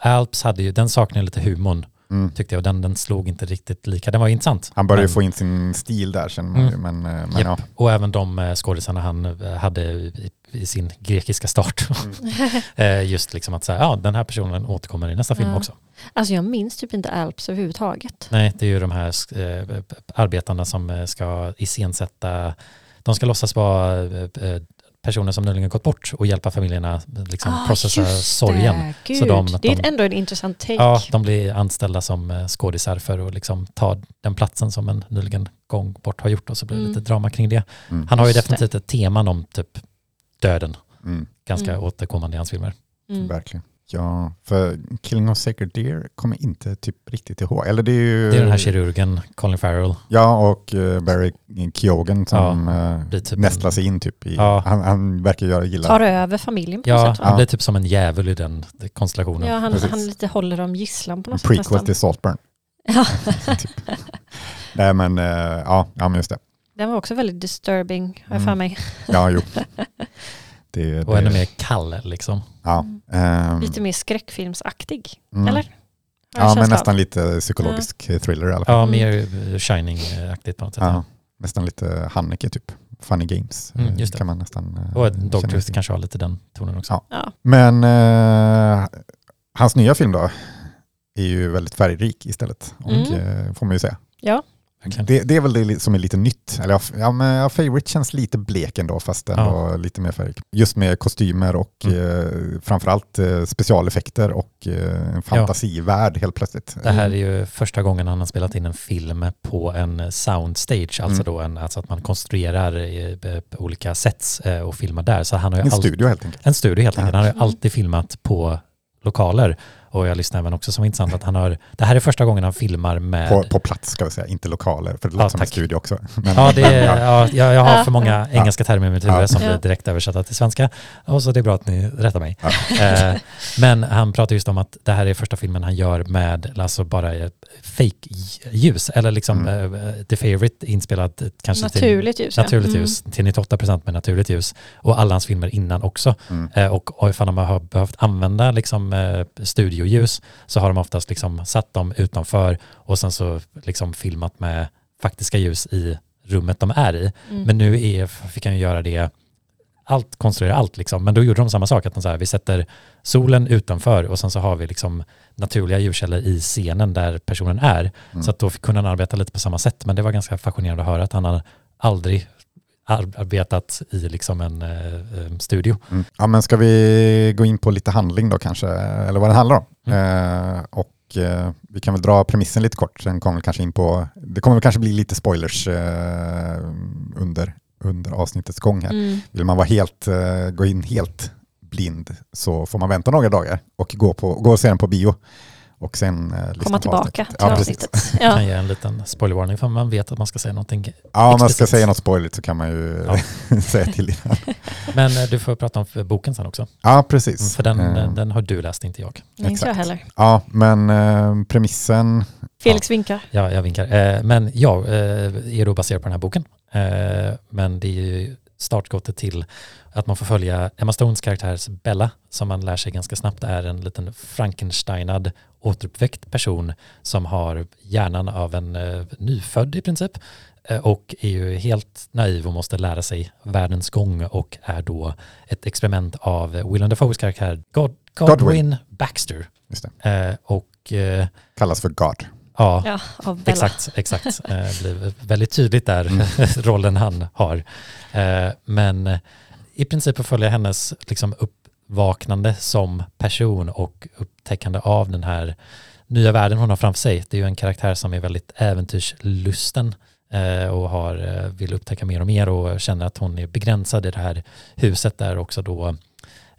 Speaker 3: Alps hade ju, den saknade lite humorn
Speaker 1: Mm.
Speaker 3: tyckte jag den, den slog inte riktigt lika. Den var intressant.
Speaker 1: Han började ju
Speaker 3: Men-
Speaker 1: få in sin stil där man
Speaker 3: Mm.
Speaker 1: Men, eh, men ja.
Speaker 3: Och även de eh, skådisarna han eh, hade i, i sin grekiska start. Eh, Just liksom att säga, ja den här personen återkommer i nästa film
Speaker 2: Ja.
Speaker 3: också.
Speaker 2: Alltså jag minns typ inte Alps överhuvudtaget.
Speaker 3: Nej, det är ju de här arbetarna som ska iscensätta, de ska låtsas vara personer som nyligen gått bort och hjälpa familjerna liksom
Speaker 2: Ah,
Speaker 3: processa sorgen.
Speaker 2: Det. Gud,
Speaker 3: Så de-
Speaker 2: det är
Speaker 3: de-
Speaker 2: ändå en intressant take.
Speaker 3: Ja, de blir anställda som eh, skådisar för att liksom ta den platsen som en nyligen gång bort har gjort och så blir det
Speaker 2: Mm.
Speaker 3: lite drama kring det.
Speaker 1: Mm.
Speaker 3: Han har ju definitivt ett teman om typ döden,
Speaker 1: Mm.
Speaker 3: ganska
Speaker 2: Mm.
Speaker 3: återkommande i hans filmer.
Speaker 2: Mm.
Speaker 1: Verkligen. Ja, för Killing of Sacred Deer kommer inte typ riktigt ihåg. Eller det är ju...
Speaker 3: Det är den här kirurgen, Colin Farrell.
Speaker 1: Ja, och eh, Barry Keoghan som eh,
Speaker 3: blir typ
Speaker 1: nästlar sig in typ i...
Speaker 3: Ja.
Speaker 1: Han, han verkar göra gilla...
Speaker 2: Tar över familjen på
Speaker 3: Ja,
Speaker 2: något sätt.
Speaker 3: han
Speaker 2: Va?
Speaker 3: blir typ som en djävul i den konstellationen.
Speaker 2: Ja, han,
Speaker 1: Precis.
Speaker 2: han lite håller dem gisslan på något sätt
Speaker 1: prequel till Saltburn.
Speaker 2: Ja.
Speaker 1: typ. Nej men, eh, ja, ja men just det.
Speaker 2: Den var också väldigt disturbing, har jag för
Speaker 1: Mm.
Speaker 2: mig.
Speaker 1: Ja, jo. Det,
Speaker 3: Och
Speaker 1: det,
Speaker 3: ännu mer kall liksom.
Speaker 1: Ja, ehm,
Speaker 2: Lite mer skräckfilmsaktig,
Speaker 1: mm.
Speaker 2: eller?
Speaker 1: Ja, men
Speaker 2: känsla av.
Speaker 1: nästan lite psykologisk thriller i alla fall.
Speaker 3: Ja,
Speaker 2: Mm.
Speaker 3: mer Shining-aktigt på något sätt.
Speaker 1: Ja, nästan lite Haneke typ. Funny Games
Speaker 3: Mm,
Speaker 1: eh,
Speaker 3: just det.
Speaker 1: kan man nästan eh,
Speaker 3: Och Dogtooth kanske har lite den tonen också.
Speaker 1: Ja.
Speaker 2: Ja.
Speaker 1: Men eh, hans nya film då är ju väldigt färgrik istället. Och,
Speaker 2: Mm.
Speaker 1: eh, får man ju säga.
Speaker 2: ja.
Speaker 1: Det, det är väl det som är lite nytt. Eller, ja, ja, men, ja, Favorite känns lite blek ändå fast ändå
Speaker 3: Ja.
Speaker 1: lite mer färgrik. Just med kostymer och
Speaker 3: Mm.
Speaker 1: eh, framförallt eh, specialeffekter och eh, en fantasivärld helt plötsligt.
Speaker 3: Det här är ju första gången han har spelat in en film på en soundstage, alltså
Speaker 1: Mm.
Speaker 3: då en, alltså att man konstruerar eh, olika sets eh, och filmar där. Så han har ju
Speaker 1: En studio helt enkelt.
Speaker 3: En studio helt enkelt. Han har ju alltid filmat på lokaler Och jag lyssnade även också som var intressant att han har, det här är första gången han filmar med...
Speaker 1: På, på plats ska vi säga, inte lokaler, för det låter
Speaker 3: Ja,
Speaker 1: som en studio också. Men,
Speaker 3: Ja, det är, ja, jag, jag har
Speaker 2: Ja.
Speaker 3: för många engelska termer i mitt huvud
Speaker 1: Ja.
Speaker 3: som
Speaker 2: Ja.
Speaker 3: blir direkt översatta till svenska. Och så det är bra att ni rättar mig.
Speaker 1: Ja.
Speaker 3: Eh, men han pratar just om att det här är första filmen han gör med alltså bara eh, fake-ljus. Eller liksom
Speaker 1: Mm.
Speaker 3: eh, The Favourite inspelad eh, kanske
Speaker 2: Naturligt ljus.
Speaker 3: till,
Speaker 2: ja.
Speaker 3: naturligt
Speaker 2: Mm.
Speaker 3: ljus. Till 98% med naturligt ljus. Och alla hans filmer innan också.
Speaker 1: Mm.
Speaker 3: Eh, och och ifall de har behövt använda liksom, eh, studioljus så har de oftast liksom satt dem utanför och sen så liksom filmat med faktiska ljus i rummet de är i.
Speaker 2: Mm.
Speaker 3: Men nu är, fick han ju göra det, allt, konstruera allt liksom. Men då gjorde de samma sak, att de så här, vi sätter solen utanför och sen så har vi liksom naturliga ljuskällor i scenen där personen är.
Speaker 1: Mm.
Speaker 3: Så att då kunde han arbeta lite på samma sätt. Men det var ganska fascinerande att höra att han har aldrig arbetat i liksom en eh, eh, studio.
Speaker 1: Mm. Ja, men ska vi gå in på lite handling då kanske, eller vad den handlar om? Eh, och eh, vi kan väl dra premissen lite kort, sen kommer vi kanske in på, det kommer kanske bli lite spoilers eh, under, under avsnittets gång här.
Speaker 2: Mm.
Speaker 1: Vill man vara helt, eh, gå in helt blind så får man vänta några dagar och gå, på, gå och se den på bio. Och sen eh,
Speaker 2: Komma tillbaka
Speaker 1: avsnittet.
Speaker 2: till
Speaker 1: ja,
Speaker 2: avsnittet.
Speaker 3: kan
Speaker 2: Ja.
Speaker 3: ge en liten spoilervarning för man vet att man ska säga någonting.
Speaker 1: Ja, om man ska säga något spoiligt så kan man ju
Speaker 3: Ja.
Speaker 1: säga till innan.
Speaker 3: Men eh, du får prata om boken sen också.
Speaker 1: Ja, precis.
Speaker 3: För den,
Speaker 1: Eh,
Speaker 3: den, den har du läst, inte jag.
Speaker 2: Nej, inte jag heller.
Speaker 1: Ja, men eh, premissen,
Speaker 2: Felix vinkar.
Speaker 3: Ja, jag vinkar. Eh, men ja, eh, är då baserad på den här boken. Eh, men det är ju startskottet till att man får följa Emma Stones karaktärs Bella som man lär sig ganska snabbt är en liten Frankensteinad återuppväckt person som har hjärnan av en eh, nyfödd i princip eh, och är ju helt naiv och måste lära sig världens gång och är då ett experiment av Willem Dafoes karaktär God, Godwin,
Speaker 1: Godwin.
Speaker 3: Baxter. Eh, och eh,
Speaker 1: kallas för God.
Speaker 3: Ja,
Speaker 2: Ja, av Bella.
Speaker 3: Exakt, exakt. Eh, blir väldigt tydligt där,
Speaker 1: Mm.
Speaker 3: rollen han har. Eh, men i princip att följa hennes liksom, uppvaknande som person och upptäckande av den här nya världen hon har framför sig. Det är ju en karaktär som är väldigt äventyrslusten eh, och har, vill upptäcka mer och mer och känner att hon är begränsad i det här huset där också då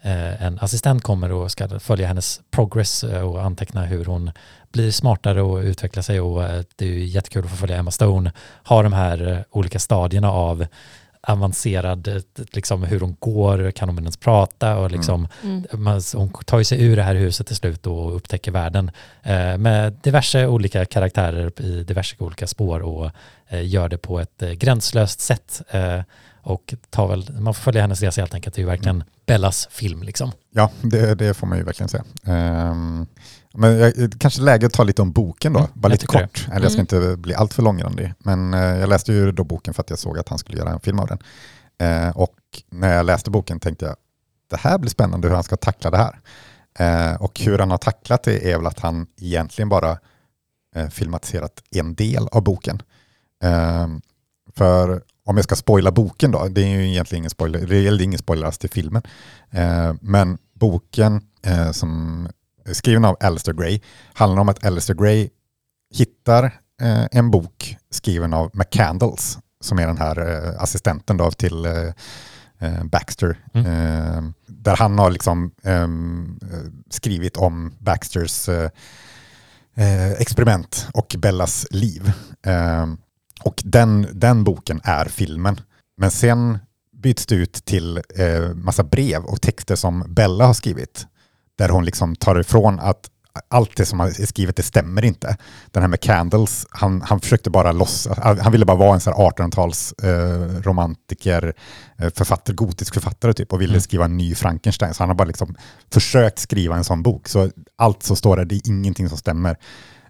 Speaker 3: en assistent kommer och ska följa hennes progress och anteckna hur hon blir smartare och utvecklar sig och eh, det är ju jättekul att få följa Emma Stone, ha de här eh, olika stadierna av avancerad, eh, liksom hur hon går, kan hon ens prata och liksom
Speaker 2: Mm.
Speaker 3: man, hon tar ju sig ur det här huset till slut och upptäcker världen eh, med diverse olika karaktärer i diverse olika spår och eh, gör det på ett eh, gränslöst sätt. Eh, och tar väl, man får följa hennes resa helt enkelt. Det är ju verkligen Bellas film liksom.
Speaker 1: Ja, det, det får man ju verkligen säga. Ehm, men jag, kanske läge att ta lite om boken då,
Speaker 3: Mm,
Speaker 1: bara lite
Speaker 3: tycker det.
Speaker 1: kort. Eller jag ska inte bli allt för långrandig. Men eh, jag läste ju då boken för att jag såg att han skulle göra en film av den. Eh, och när jag läste boken tänkte jag, det här blir spännande hur han ska tackla det här. Eh, och hur han har tacklat det är väl att han egentligen bara eh, filmatiserat en del av boken. Ehm, för om jag ska spoila boken då, det är ju egentligen ingen spoiler, det är ingen spoiler alls till filmen. Eh, men boken eh, som skriven av Alistair Gray handlar om att Alistair Gray hittar eh, en bok skriven av McCandles som är den här eh, assistenten då till eh, eh, Baxter. Eh, där han har liksom ehm, eh, skrivit om Baxters experiment och Bellas liv. Eh, och den, den boken är filmen. Men sen byts det ut till eh, massa brev och texter som Bella har skrivit. Där hon liksom tar ifrån att allt det som är skrivet det stämmer inte. Den här med Candles, han, han försökte bara låtsas, han ville bara vara en sån här 1800-tals eh, romantiker, eh, författare, gotisk författare typ och ville
Speaker 3: Mm.
Speaker 1: skriva en ny Frankenstein. Så han har bara liksom försökt skriva en sån bok. Så allt som står där, det är ingenting som stämmer.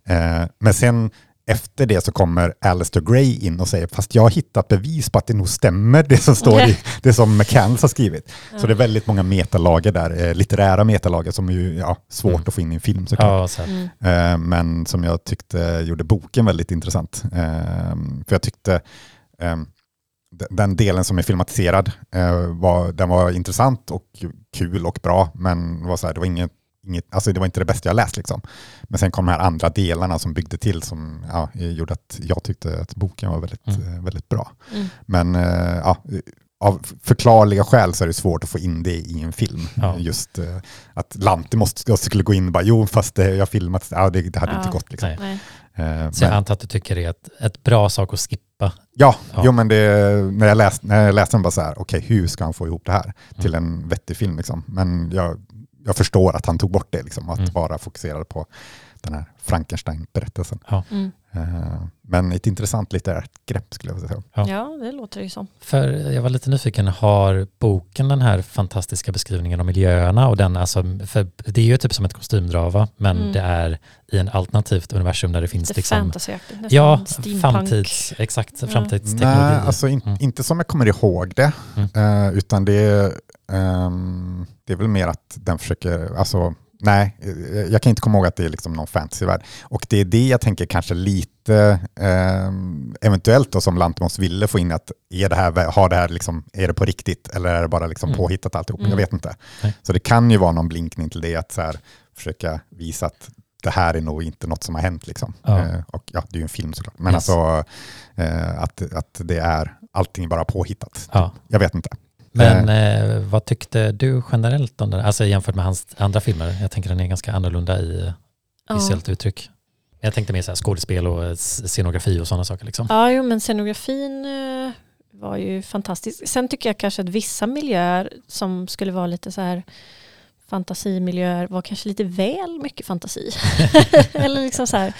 Speaker 1: Eh, men sen efter det så kommer Alistair Gray in och säger fast jag har hittat bevis på att det nog stämmer det som står i det som McCandles har skrivit. Så det är väldigt många metalager där, eh, litterära metalager som är ju ja, svårt
Speaker 3: Mm.
Speaker 1: att få in i en film såklart.
Speaker 3: Ja.
Speaker 2: Mm.
Speaker 1: Eh, men som jag tyckte gjorde boken väldigt intressant. Eh, för jag tyckte eh, d- den delen som är filmatiserad, eh, var, den var intressant och kul och bra, men var så här, det, var inget, inget, alltså det var inte det bästa jag läst. Liksom. Men sen kom de här andra delarna som byggde till som ja, gjorde att jag tyckte att boken var väldigt,
Speaker 3: Mm.
Speaker 1: eh, väldigt bra.
Speaker 2: Mm.
Speaker 1: Men eh, ja, av förklarliga skäl så är det svårt att få in det i en film.
Speaker 3: Ja.
Speaker 1: Just eh, att Lanti måste, jag skulle gå in och bara, jo fast det, jag filmat, ja, det, det hade
Speaker 2: Ja.
Speaker 1: inte gått. Liksom.
Speaker 3: Nej.
Speaker 1: Eh,
Speaker 3: Så jag
Speaker 1: men-
Speaker 3: antar att du tycker det är ett, ett bra sak att skippa.
Speaker 1: Ja,
Speaker 3: Ja.
Speaker 1: Jo, men det, när, jag läste, när jag läste den bara så här, okej hur ska han få ihop det här till en vettig film? Liksom. Men jag, jag förstår att han tog bort det, liksom, att
Speaker 3: Mm.
Speaker 1: bara fokuserade på den här Frankenstein-berättelsen.
Speaker 2: Mm.
Speaker 1: Eh, men ett intressant litterärt grepp skulle jag vilja säga.
Speaker 3: Ja.
Speaker 2: Ja, det låter ju som.
Speaker 3: För jag var lite nyfiken, har boken den här fantastiska beskrivningen av miljöerna och den, alltså, för det är ju typ som ett kostymdrama, men
Speaker 2: Mm.
Speaker 3: det är i en alternativt universum där det finns
Speaker 2: Lite
Speaker 3: liksom, ja,
Speaker 2: steampunk.
Speaker 3: framtids, exakt,
Speaker 2: Ja.
Speaker 3: framtidsteknologi.
Speaker 1: Nej, alltså in,
Speaker 3: Mm.
Speaker 1: inte som jag kommer ihåg det,
Speaker 3: Mm.
Speaker 1: eh, utan det, är, ehm, det är väl mer att den försöker, alltså nej, eh, jag kan inte komma ihåg att det är liksom någon fantasyvärld. Och det är det jag tänker kanske lite, ehm, eventuellt då som Lantmos ville få in, att är det här, har det här liksom, är det på riktigt eller är det bara liksom
Speaker 3: Mm.
Speaker 1: påhittat alltihop?
Speaker 2: Mm.
Speaker 1: Jag vet inte.
Speaker 3: Nej.
Speaker 1: Så det kan ju vara någon blinkning till det, att så här, försöka visa att det här är nog inte något som har hänt. Liksom.
Speaker 3: Ja.
Speaker 1: Eh, och ja, det är ju en film såklart. Men
Speaker 3: Yes.
Speaker 1: alltså eh, att, att det är allting bara påhittat.
Speaker 3: Ja.
Speaker 1: Jag vet inte.
Speaker 3: Men eh, vad tyckte du generellt om den? Alltså jämfört med hans andra filmer? Jag tänker den är ganska annorlunda i
Speaker 2: Ja.
Speaker 3: visuellt uttryck. Jag tänkte mer så här skådespel och eh, scenografi och sådana saker. Liksom.
Speaker 2: Ja, jo, men scenografin eh, var ju fantastisk. Sen tycker jag kanske att vissa miljöer som skulle vara lite så här fantasimiljöer var kanske lite väl mycket fantasi. Eller liksom så här,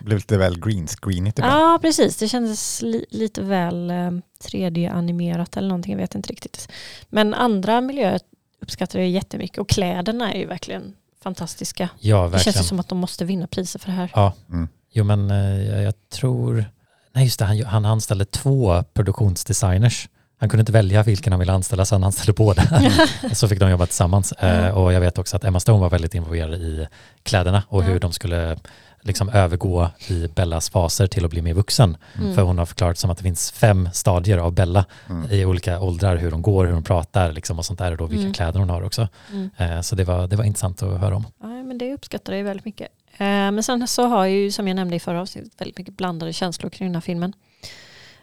Speaker 1: blev lite väl green screenigt ibland.
Speaker 2: ja precis, det kändes li lite väl eh, 3D-animerat eller någonting, jag vet inte riktigt. Men andra miljöer uppskattar jag jättemycket och kläderna är ju verkligen fantastiska.
Speaker 3: Ja,
Speaker 2: Det känns
Speaker 3: verkligen.
Speaker 2: ju som att de måste vinna priser för det här.
Speaker 3: Ja,
Speaker 1: Mm.
Speaker 3: jo men eh, jag, tror... Nej just det, han, han anställde två produktionsdesigners. Han kunde inte välja vilken han ville anställa så han anställde båda. så fick de jobba tillsammans. Eh, och jag vet också att Emma Stone var väldigt involverad i kläderna och
Speaker 2: Ja.
Speaker 3: hur de skulle liksom övergå i Bellas faser till att bli mer vuxen.
Speaker 2: Mm.
Speaker 3: För hon har förklarat som att det finns fem stadier av Bella
Speaker 1: Mm.
Speaker 3: i olika åldrar, hur de går, hur de pratar liksom, och sånt där och då vilka
Speaker 2: Mm.
Speaker 3: kläder hon har också.
Speaker 2: Mm.
Speaker 3: Eh, så det var, det var intressant att höra om.
Speaker 2: Ja, men det uppskattar jag väldigt mycket. Eh, men sen så har jag ju, som jag nämnde i förra avsnittet, väldigt mycket blandade känslor kring den här filmen.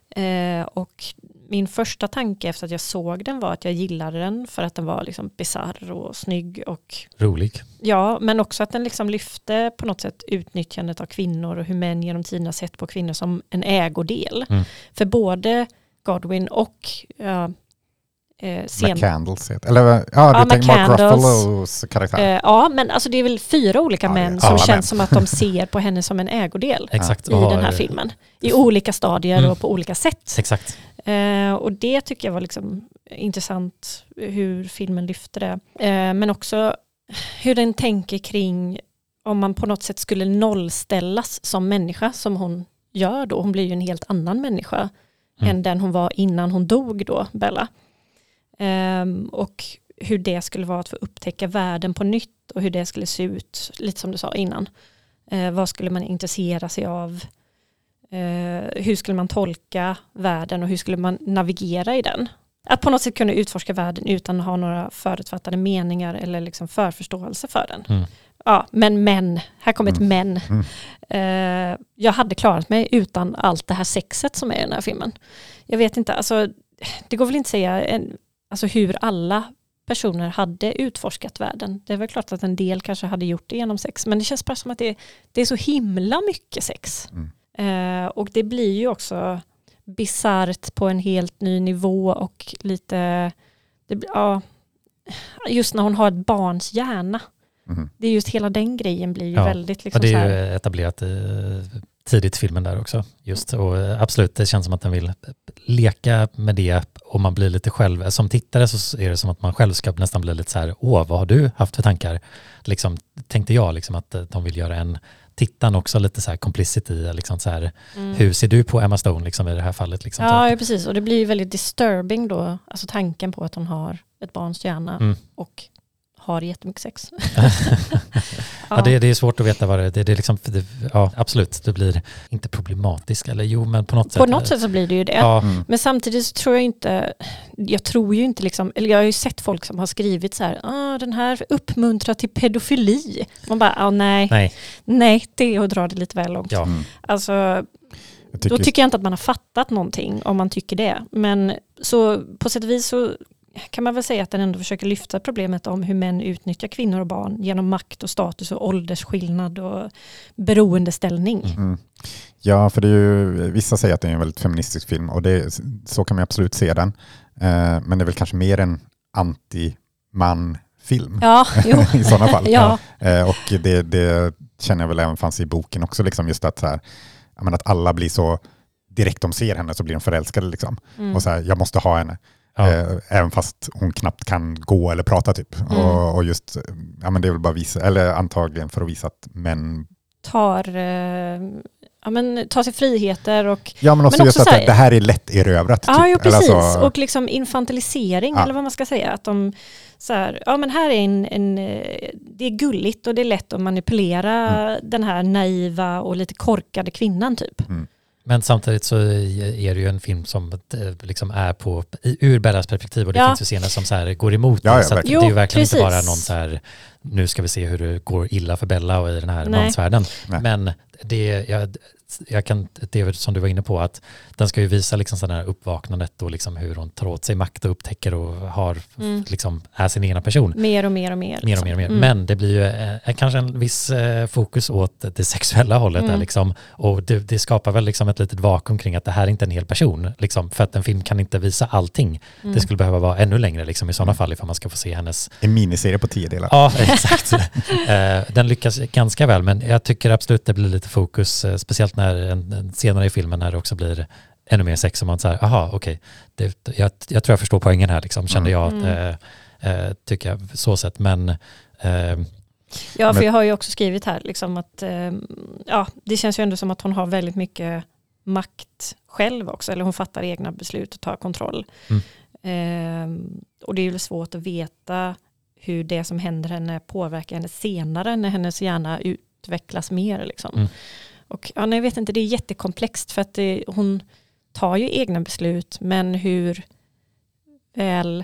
Speaker 2: Eh, och min första tanke efter att jag såg den var att jag gillade den för att den var liksom bisarr och snygg och
Speaker 3: Rolig.
Speaker 2: ja, men också att den liksom lyfte på något sätt utnyttjandet av kvinnor och hur män genom tiderna sett på kvinnor som en ägodel.
Speaker 3: Mm.
Speaker 2: För både Godwin och ja, eh, sen,
Speaker 1: McCandles heter Eller ja,
Speaker 2: Ja,
Speaker 1: du tänker Mark. Ruffalos karaktär.
Speaker 2: Eh, ja, men alltså det är väl fyra olika
Speaker 1: Ja,
Speaker 2: män som känns
Speaker 1: män.
Speaker 2: som att de ser på henne som en ägodel
Speaker 3: Exakt.
Speaker 2: i den här filmen. I olika stadier
Speaker 3: Mm.
Speaker 2: och på olika sätt.
Speaker 3: Exakt.
Speaker 2: Eh, och det tycker jag var liksom intressant hur filmen lyfte det. Eh, men också hur den tänker kring om man på något sätt skulle nollställas som människa som hon gör då. Hon blir ju en helt annan människa
Speaker 3: Mm.
Speaker 2: än den hon var innan hon dog då, Bella. Ehm, och hur det skulle vara att få upptäcka världen på nytt och hur det skulle se ut, lite som du sa innan. Eh, vad skulle man intressera sig av? Eh, hur skulle man tolka världen och hur skulle man navigera i den? Att på något sätt kunna utforska världen utan att ha några förutfattade meningar eller liksom förförståelse för den.
Speaker 3: Mm.
Speaker 2: Ja, men men, här kommer ett
Speaker 1: Mm.
Speaker 2: men.
Speaker 1: Mm.
Speaker 2: Eh, jag hade klarat mig utan allt det här sexet som är i den här filmen. Jag vet inte, alltså, det går väl inte att säga en, alltså hur alla personer hade utforskat världen. Det är väl klart att en del kanske hade gjort det genom sex, men det känns bara som att det, det är så himla mycket sex.
Speaker 1: Mm.
Speaker 2: Eh, och det blir ju också bisarrt på en helt ny nivå och lite, det, ja, just när hon har ett barns hjärna.
Speaker 1: Mhm.
Speaker 2: Det är just hela den grejen blir ju
Speaker 3: Ja,
Speaker 2: väldigt liksom
Speaker 3: det
Speaker 2: så
Speaker 3: är ju etablerat eh, tidigt i filmen där också. Just, och eh, absolut, det känns som att den vill leka med det och man blir lite själv, som tittare så är det som att man själv ska nästan bli lite så här, åh, vad har du haft för tankar? Liksom, tänkte jag liksom att de vill göra en tittaren också lite så här complicit i, liksom så här,
Speaker 2: mm.
Speaker 3: hur ser du på Emma Stone liksom i det här fallet? Liksom,
Speaker 2: Ja,
Speaker 3: typ?
Speaker 2: ja, precis. Och det blir ju väldigt disturbing då, alltså tanken på att hon har ett barns hjärna
Speaker 3: Mm.
Speaker 2: och har jättemycket sex.
Speaker 3: Ja, det, det är svårt att veta vad det är. Det, det är liksom, det, ja, absolut, det blir inte problematiskt, eller jo, men på något sätt.
Speaker 2: På något sätt så blir det ju det.
Speaker 3: Ja,
Speaker 1: Mm.
Speaker 2: Men samtidigt så tror jag inte, jag tror ju inte liksom, eller jag har ju sett folk som har skrivit så här, ah, den här uppmuntrar till pedofili. Man bara, ah, nej,
Speaker 3: nej,
Speaker 2: nej, det är att dra det lite väl långt.
Speaker 3: ja.
Speaker 1: Mm.
Speaker 2: Alltså,
Speaker 1: Jag
Speaker 2: då
Speaker 1: tycker,
Speaker 2: tycker jag inte att man har fattat någonting om man tycker det. Men så på sätt och vis så kan man väl säga att den ändå försöker lyfta problemet om hur män utnyttjar kvinnor och barn genom makt och status och åldersskillnad och beroendeställning.
Speaker 1: Mm. Ja, för det är ju, vissa säger att det är en väldigt feministisk film och det, så kan man absolut se den. Eh, men det är väl kanske mer en anti-man-film
Speaker 2: Ja, jo.
Speaker 1: i sådana fall.
Speaker 2: ja.
Speaker 1: Eh, och det, det känner jag väl även fanns i boken också, liksom just att, så här, att alla blir så, direkt de ser henne så blir de förälskade. Liksom.
Speaker 2: Mm.
Speaker 1: Och så här, jag måste ha henne.
Speaker 3: Ja.
Speaker 1: Eh, även fast hon knappt kan gå eller prata typ.
Speaker 2: Mm.
Speaker 1: Och, och just, ja men det är väl bara visa, eller antagligen för att visa att män,
Speaker 2: tar, eh, ja, men, tar sig friheter och
Speaker 1: ja men också
Speaker 2: Men
Speaker 1: just
Speaker 2: också
Speaker 1: att
Speaker 2: så här-
Speaker 1: det, här är lätt erövrat.
Speaker 2: Ja,
Speaker 1: typ.
Speaker 2: jo,
Speaker 1: Eller
Speaker 2: precis.
Speaker 1: alltså-
Speaker 2: och liksom infantilisering,
Speaker 1: Ja.
Speaker 2: eller vad man ska säga. Att de, så här, ja men här är en, en, eh, det är gulligt och det är lätt att manipulera
Speaker 1: Mm.
Speaker 2: den här naiva och lite korkade kvinnan typ.
Speaker 3: Men samtidigt så är det ju en film som eh, liksom är på, i- ur Bellas perspektiv och det
Speaker 2: Ja.
Speaker 3: finns ju scener som så här går emot
Speaker 1: Ja,
Speaker 3: det.
Speaker 1: ja,
Speaker 3: Så att det är ju verkligen inte
Speaker 2: precis.
Speaker 3: bara någon så här, nu ska vi se hur det går illa för Bella och i den här
Speaker 2: Nej.
Speaker 3: mansvärlden.
Speaker 1: Nej.
Speaker 3: Men det, jag, jag kan, det som du var inne på, att den ska ju visa liksom sådana här uppvaknandet och liksom hur hon tar åt sig makt och upptäcker och har,
Speaker 2: Mm.
Speaker 3: liksom, är sin egna person.
Speaker 2: Mer och mer och mer.
Speaker 3: Mer och
Speaker 2: liksom.
Speaker 3: mer och mer.
Speaker 2: Mm.
Speaker 3: Men det blir ju eh, kanske en viss eh, fokus åt det sexuella hållet. Där,
Speaker 2: Mm.
Speaker 3: liksom. Och det, det skapar väl liksom ett litet vakuum kring att det här är inte en hel person. Liksom, för att en film kan inte visa allting.
Speaker 2: Mm.
Speaker 3: Det skulle behöva vara ännu längre liksom, i sådana fall ifall man ska få se hennes...
Speaker 1: En miniserie på tio delar.
Speaker 3: Ja, exakt. eh, den lyckas ganska väl, men jag tycker absolut det blir lite fokus, eh, speciellt när en, en senare i filmen när det också blir ännu mer sex och man säger, aha, okej, det- jag, jag tror jag förstår poängen här, liksom, kände jag, att,
Speaker 2: Mm.
Speaker 3: eh, eh, tycker jag, så sett, men eh,
Speaker 2: Ja, för
Speaker 1: Men-
Speaker 2: jag har ju också skrivit här liksom att ja, det känns ju ändå som att hon har väldigt mycket makt själv också, eller hon fattar egna beslut och tar kontroll.
Speaker 3: Mm.
Speaker 2: Eh, och det är ju svårt att veta hur det som händer henne påverkar henne senare när hennes hjärna utvecklas mer. Liksom.
Speaker 3: Mm.
Speaker 2: Och ja, nej, jag vet inte, det är jättekomplext för att det, hon tar ju egna beslut, men hur väl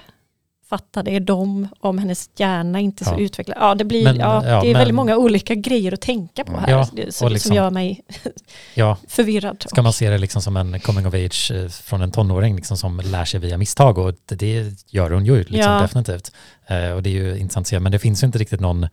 Speaker 2: fattade är de om hennes hjärna inte är så
Speaker 3: Ja.
Speaker 2: utvecklad. Ja, det, blir,
Speaker 3: Men,
Speaker 2: ja,
Speaker 3: ja,
Speaker 2: det är
Speaker 3: men-
Speaker 2: väldigt många olika grejer att tänka på här
Speaker 3: Ja, och liksom-
Speaker 2: som gör mig
Speaker 3: ja,
Speaker 2: förvirrad.
Speaker 3: ska man se det liksom som en coming of age eh, från en tonåring liksom som lär sig via misstag och det, gör hon ju liksom,
Speaker 2: Ja.
Speaker 3: definitivt. Eh, och det är ju intressant att se, men det finns ju inte riktigt någon,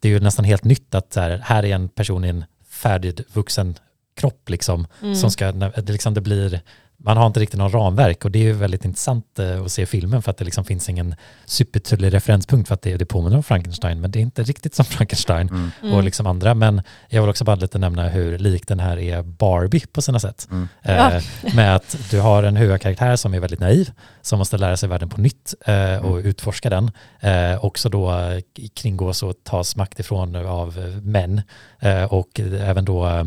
Speaker 3: det är ju nästan helt nytt att så här, här är en person i en färdig vuxen kropp liksom,
Speaker 2: Mm.
Speaker 3: som ska, det, liksom, det blir, man har inte riktigt någon ramverk och det är ju väldigt intressant eh, att se filmen för att det liksom finns ingen supertydlig referenspunkt för att det, det påminner om Frankenstein men det är inte riktigt som Frankenstein
Speaker 1: Mm.
Speaker 2: Mm.
Speaker 3: och liksom andra. Men jag vill också bara lite nämna hur lik den här är Barbie på sina sätt.
Speaker 1: Mm.
Speaker 3: Eh,
Speaker 2: Ja.
Speaker 3: Med att du har en huvudkaraktär som är väldigt naiv, som måste lära sig världen på nytt eh, och utforska den. Eh, också då eh, kringgås och tas makt ifrån av eh, män. Eh, och även då eh,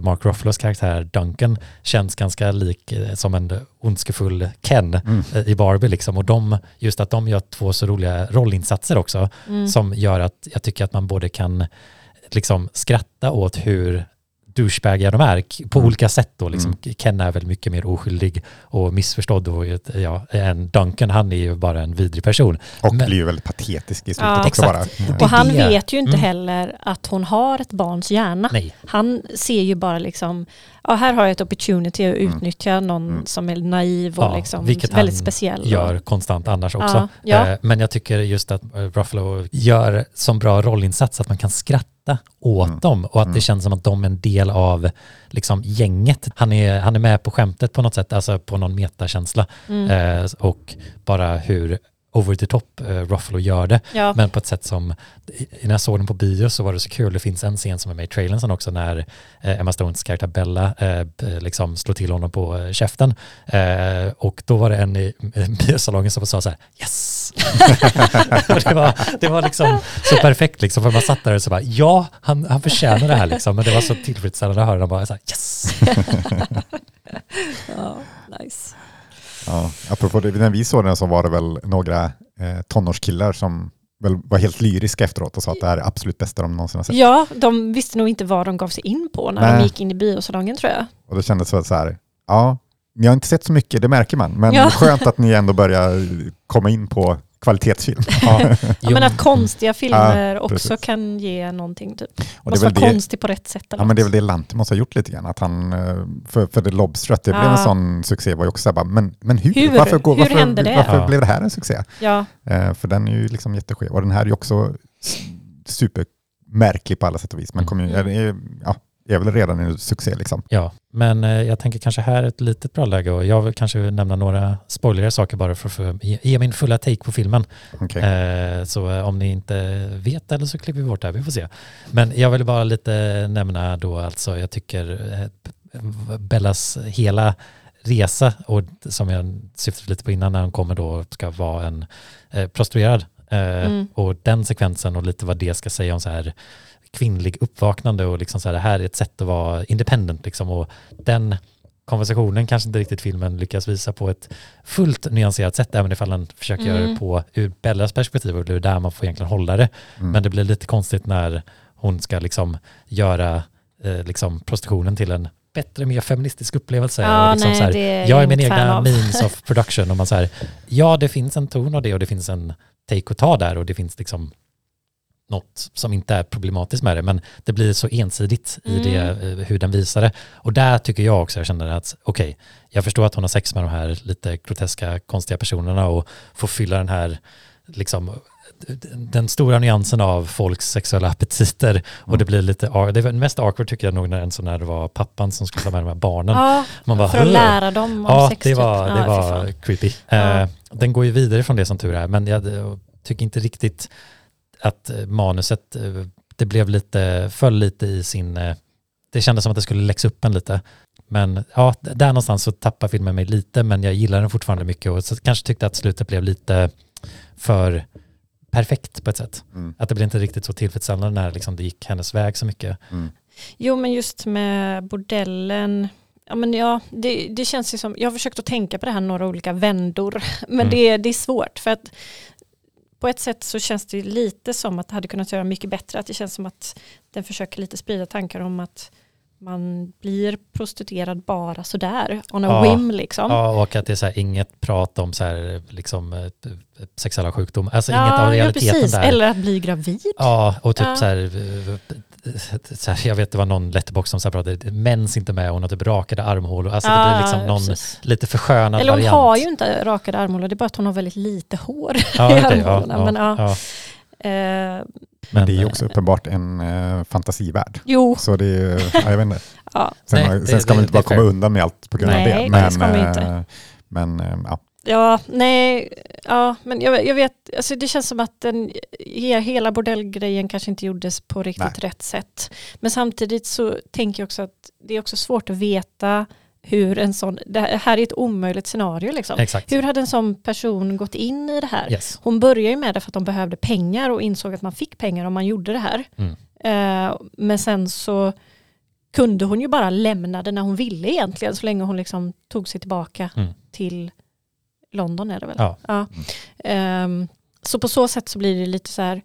Speaker 3: Mark Ruffalo's karaktär Duncan känns ganska lik eh, som en ondskefull Ken
Speaker 1: Mm.
Speaker 3: eh, i Barbie liksom. Och de, just att de gör två så roliga rollinsatser också
Speaker 2: Mm.
Speaker 3: som gör att jag tycker att man både kan liksom skratta åt hur douchebagiga de är på
Speaker 1: Mm.
Speaker 3: olika sätt då. Liksom, Ken är väl mycket mer oskyldig och missförstådd och ja, en Duncan han är ju bara en vidrig person.
Speaker 1: Och
Speaker 3: Men-
Speaker 1: blir ju väldigt patetisk i slutet
Speaker 2: Ja.
Speaker 1: också bara. Mm.
Speaker 2: Och han vet ju inte
Speaker 3: Mm.
Speaker 2: heller att hon har ett barns hjärna.
Speaker 3: Nej,
Speaker 2: Han ser ju bara liksom, ja här har jag ett opportunity att
Speaker 1: Mm.
Speaker 2: utnyttja någon
Speaker 1: Mm.
Speaker 2: som är naiv och
Speaker 3: Ja,
Speaker 2: liksom
Speaker 3: vilket
Speaker 2: väldigt
Speaker 3: han
Speaker 2: speciell.
Speaker 3: gör konstant annars också.
Speaker 2: Ja, ja.
Speaker 3: Eh, Men jag tycker just att eh, Ruffalo gör som bra rollinsats att man kan skratta åt
Speaker 1: Mm.
Speaker 3: dem och att det
Speaker 1: Mm.
Speaker 3: känns som att de är en del av liksom, gänget. Han är, han är med på skämtet på något sätt, alltså på någon metakänsla
Speaker 2: Mm.
Speaker 3: eh, och bara hur over the top eh, Ruffalo gör det.
Speaker 2: ja.
Speaker 3: Men på ett sätt som, när jag såg den på bio så var det så kul. Det finns en scen som är med i trailern sen också när eh, Emma Stones karaktär Bella eh, liksom slår till honom på eh, käften. Eh, och då var det en i biosalongen som sa så här yes! det, var, det var liksom så perfekt liksom för man satt där och så bara ja, han, han förtjänar det här liksom. Men det var så tillfredsställande att höra dem bara så här yes!
Speaker 2: ja, nice.
Speaker 1: Ja, apropå det, när vi såg den så var det väl några eh, tonårskillar som väl var helt lyriska efteråt och sa att det här är absolut bästa de någonsin har sett.
Speaker 2: Ja, de visste nog inte vad de gav sig in på när
Speaker 1: Nej.
Speaker 2: de gick in i biosalongen tror jag.
Speaker 1: Och det kändes väl så här, ja, ni har inte sett så mycket, det märker man, men
Speaker 2: Ja.
Speaker 1: skönt att ni ändå börjar komma in på kvalitetsfilm.
Speaker 3: Ja,
Speaker 2: Ja, men att konstiga filmer
Speaker 1: Ja,
Speaker 2: också
Speaker 1: precis.
Speaker 2: kan ge någonting. Typ.
Speaker 1: Och det
Speaker 2: Måste vara
Speaker 1: det,
Speaker 2: konstig på rätt sätt. Eller
Speaker 1: ja, men det är väl det Lantimos har gjort lite grann. Att han, eh, för, för The Lobster, att det blev
Speaker 2: Ja.
Speaker 1: en sån succé var ju också bara, men, men hur?
Speaker 2: Hur?
Speaker 1: Varför, går,
Speaker 2: Hur
Speaker 1: varför,
Speaker 2: hände det?
Speaker 1: varför
Speaker 3: Ja.
Speaker 1: blev det här en succé?
Speaker 2: ja,
Speaker 1: Eh, för den är ju liksom jätteskev. Och den här är ju också supermärklig på alla sätt och vis. Men kommer ju,
Speaker 2: Mm.
Speaker 1: är, är, ja, är väl redan en succé liksom.
Speaker 3: Ja, men eh, jag tänker kanske här ett litet bra läge och jag vill kanske nämna några spoiligare saker bara för att ge- min fulla take på filmen.
Speaker 1: Okej.
Speaker 3: Eh, så eh, om ni inte vet eller så klipper vi bort det här, vi får se. Men jag vill bara lite nämna då alltså, jag tycker Bellas hela resa och som jag syftade lite på innan när hon kommer då ska vara en prostituerad.
Speaker 2: Mm.
Speaker 3: Och den sekvensen och lite vad det ska säga om så här kvinnlig uppvaknande och liksom så här, det här är ett sätt att vara independent liksom och den konversationen kanske inte riktigt filmen lyckas visa på ett fullt nyanserat sätt, även ifall den försöker göra det
Speaker 2: Mm.
Speaker 3: på ur Bellas perspektiv och det är där man får egentligen hålla det.
Speaker 1: Mm.
Speaker 3: Men det blir lite konstigt när hon ska liksom göra eh, liksom prostitutionen till en bättre, mer feministisk upplevelse.
Speaker 2: Ja,
Speaker 3: och liksom
Speaker 2: nej,
Speaker 3: så här,
Speaker 2: är
Speaker 3: jag är min egna means of production och man säger ja det finns en ton av det och det finns en take att ta där och det finns liksom något som inte är problematiskt med det men det blir så ensidigt i det
Speaker 2: Mm.
Speaker 3: eh, hur den visar det och där tycker jag också jag känner att okej jag förstår att hon har sex med de här lite groteska konstiga personerna och får fylla den här liksom den stora nyansen av folks sexuella aptiter och
Speaker 1: Mm.
Speaker 3: det blir lite, det var mest awkward tycker jag nog när, när det var pappan som skulle ta med de här barnen.
Speaker 2: ja
Speaker 3: Man bara,
Speaker 2: för att lära dem om
Speaker 3: Ja,
Speaker 2: sex.
Speaker 3: det
Speaker 2: typ.
Speaker 3: var, det
Speaker 2: Ja,
Speaker 3: var creepy.
Speaker 2: Ja.
Speaker 3: Eh, den går ju vidare från det som tur är, men jag tycker inte riktigt att eh, manuset, eh, det blev lite, föll lite i sin, eh, det kändes som att det skulle läxa upp en lite. Men ja, där någonstans så tappar filmen mig lite, men jag gillar den fortfarande mycket och så kanske tyckte att slutet blev lite för perfekt på ett sätt.
Speaker 1: Mm.
Speaker 3: Att det blev inte riktigt så tillfredsställande när liksom det gick hennes väg så mycket.
Speaker 1: Mm.
Speaker 2: Jo, men just med bordellen. Ja, men ja, det, det känns ju som, jag har försökt att tänka på det här några olika vändor, men
Speaker 3: Mm.
Speaker 2: det, det är svårt för att på ett sätt så känns det lite som att det hade kunnat göra mycket bättre, att det känns som att den försöker lite sprida tankar om att man blir prostituerad bara sådär, on a
Speaker 3: Ja.
Speaker 2: whim liksom.
Speaker 3: Ja, och att det är så här, inget prat om så här, liksom, sexuella sjukdomar, alltså
Speaker 2: Ja,
Speaker 3: inget av
Speaker 2: ja,
Speaker 3: realiteten
Speaker 2: precis.
Speaker 3: där.
Speaker 2: Eller att bli gravid.
Speaker 3: Ja, och typ
Speaker 2: Ja.
Speaker 3: så, här, så här, jag vet det var någon letterbox som så här pratade, mens inte med, hon har typ rakade armhålor, alltså det blir liksom någon
Speaker 2: precis.
Speaker 3: lite förskönad
Speaker 2: Eller hon
Speaker 3: variant.
Speaker 2: har ju inte rakade armhålor, det är bara att hon har väldigt lite hår
Speaker 3: ja,
Speaker 2: i
Speaker 3: ja,
Speaker 2: armhålorna.
Speaker 3: ja,
Speaker 2: men, ja.
Speaker 3: ja.
Speaker 2: Eh,
Speaker 3: Men,
Speaker 1: det är ju också uppenbart en eh, fantasivärld.
Speaker 2: jo,
Speaker 1: Så det är, ja, jag vet inte.
Speaker 2: ja.
Speaker 1: Sen,
Speaker 3: Nej, det-
Speaker 1: sen ska
Speaker 3: det-
Speaker 1: man inte
Speaker 3: det
Speaker 1: bara komma
Speaker 3: fair.
Speaker 1: undan med allt på grund av
Speaker 2: Nej,
Speaker 1: det.
Speaker 2: det
Speaker 1: Men,
Speaker 2: ska man ju
Speaker 1: eh,
Speaker 2: inte.
Speaker 1: men eh, ja.
Speaker 2: Ja, nej, ja, men jag, jag vet, alltså det känns som att den, he- hela bordellgrejen kanske inte gjordes på riktigt
Speaker 1: Nej.
Speaker 2: rätt sätt. Men samtidigt så tänker jag också att det är också svårt att veta hur en sån, det här är ett omöjligt scenario liksom.
Speaker 3: Exakt.
Speaker 2: Hur hade en sån person gått in i det här?
Speaker 3: Yes.
Speaker 2: Hon började ju med det för att de behövde pengar och insåg att man fick pengar om man gjorde det här.
Speaker 3: Mm.
Speaker 2: Eh, men sen så kunde hon ju bara lämna det när hon ville egentligen så länge hon liksom tog sig tillbaka
Speaker 3: Mm.
Speaker 2: till London är det väl?
Speaker 3: Ja.
Speaker 2: Ehm, så på så sätt så blir det lite så här,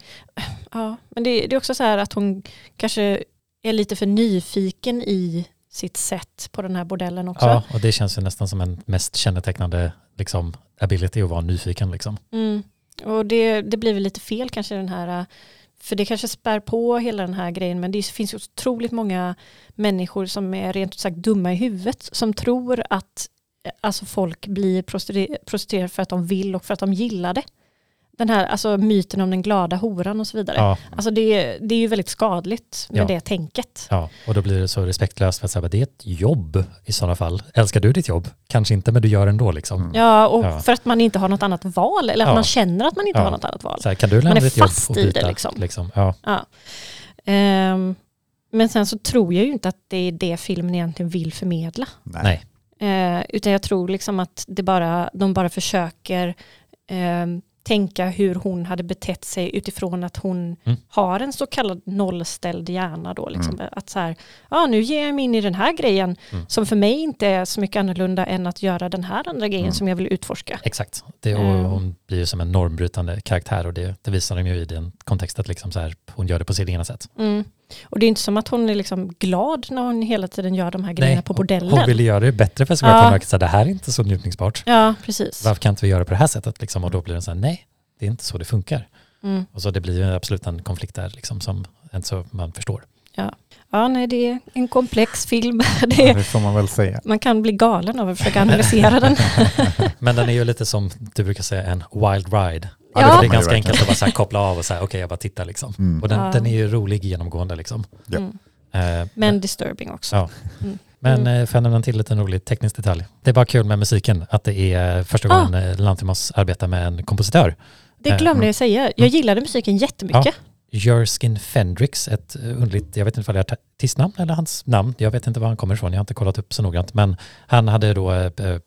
Speaker 2: ja, men det, det är också så här att hon kanske är lite för nyfiken i sitt sätt på den här bordellen också.
Speaker 3: Ja, och det känns ju nästan som en mest kännetecknande liksom, ability att vara nyfiken. Liksom.
Speaker 2: Mm. Och det, det blir väl lite fel kanske den här, för det kanske spär på hela den här grejen, men det finns otroligt många människor som är rent ut sagt dumma i huvudet, som tror att alltså folk blir prostituer- prostituerade för att de vill och för att de gillar det. Den här alltså myten om den glada horan och så vidare.
Speaker 3: Ja,
Speaker 2: Alltså det, det är ju väldigt skadligt med
Speaker 3: Ja.
Speaker 2: det tänket.
Speaker 3: ja, och då blir det så respektlöst för att säga, det är ett jobb i sådana fall. Älskar du ditt jobb? Kanske inte, men du gör ändå. Liksom.
Speaker 1: Mm.
Speaker 2: Ja, och
Speaker 3: Ja.
Speaker 2: för att man inte har något annat val, eller att
Speaker 3: Ja.
Speaker 2: man känner att man inte
Speaker 3: Ja.
Speaker 2: har något annat val.
Speaker 3: Så här, kan du lämna
Speaker 2: Man är
Speaker 3: ditt jobb
Speaker 2: fast
Speaker 3: och
Speaker 2: i det,
Speaker 3: byta?
Speaker 2: liksom.
Speaker 3: Ja.
Speaker 2: Ja. Ehm, men sen så tror jag ju inte att det är det filmen egentligen vill förmedla.
Speaker 1: Nej.
Speaker 2: Eh, utan jag tror liksom att det bara, de bara försöker ehm, tänka hur hon hade betett sig utifrån att hon
Speaker 3: Mm.
Speaker 2: har en så kallad nollställd hjärna då. Liksom.
Speaker 1: Mm.
Speaker 2: Att så här, ja nu ger jag mig in i den här grejen
Speaker 3: Mm.
Speaker 2: som för mig inte är så mycket annorlunda än att göra den här andra grejen
Speaker 1: Mm.
Speaker 2: som jag vill utforska.
Speaker 3: Exakt. Det, och
Speaker 2: Mm.
Speaker 3: hon blir ju som en normbrytande karaktär och det, det visar de ju i den kontexten. Liksom så här, hon gör det på sitt egna sätt.
Speaker 2: Och det är inte som att hon är liksom glad när hon hela tiden gör de här grejerna på bordellen.
Speaker 3: Hon ville göra det bättre för sig
Speaker 2: Ja.
Speaker 3: själv. Hon märker att det här är inte så njutningsbart.
Speaker 2: Ja, precis.
Speaker 3: Varför kan inte vi göra det på det här sättet? Liksom? Och då blir den så här, nej, det är inte så det funkar.
Speaker 2: Mm.
Speaker 3: Och så det blir ju absolut en konflikt där liksom, som inte så man förstår.
Speaker 2: Ja, nej, det är en komplex film. Det
Speaker 1: Ja, det får man väl säga.
Speaker 2: man kan bli galen av att försöka analysera den.
Speaker 3: Men den är ju lite som du brukar säga en wild ride.
Speaker 2: Ja.
Speaker 1: det
Speaker 3: är ganska enkelt att bara så här koppla av och säga okej jag bara tittar liksom.
Speaker 1: Mm.
Speaker 3: Och den,
Speaker 2: Ja.
Speaker 3: den är ju rolig genomgående liksom.
Speaker 1: Ja.
Speaker 2: Mm.
Speaker 3: Eh,
Speaker 2: Men disturbing också.
Speaker 3: Ja.
Speaker 2: Mm.
Speaker 3: Men
Speaker 2: Mm.
Speaker 3: eh, får jag nämna till lite en rolig teknisk detalj. Det är bara kul med musiken, att det är första
Speaker 2: Ah.
Speaker 3: gången ah. Lanthimos arbetar med en kompositör.
Speaker 2: Det glömde jag säga. Jag gillade musiken jättemycket.
Speaker 3: Jerskin Fendrix, ett eh, underligt, jag vet inte om det är artistnamn eller hans namn, jag vet inte var han kommer ifrån, jag har inte kollat upp så noggrant, men han hade då, eh, eh, eh,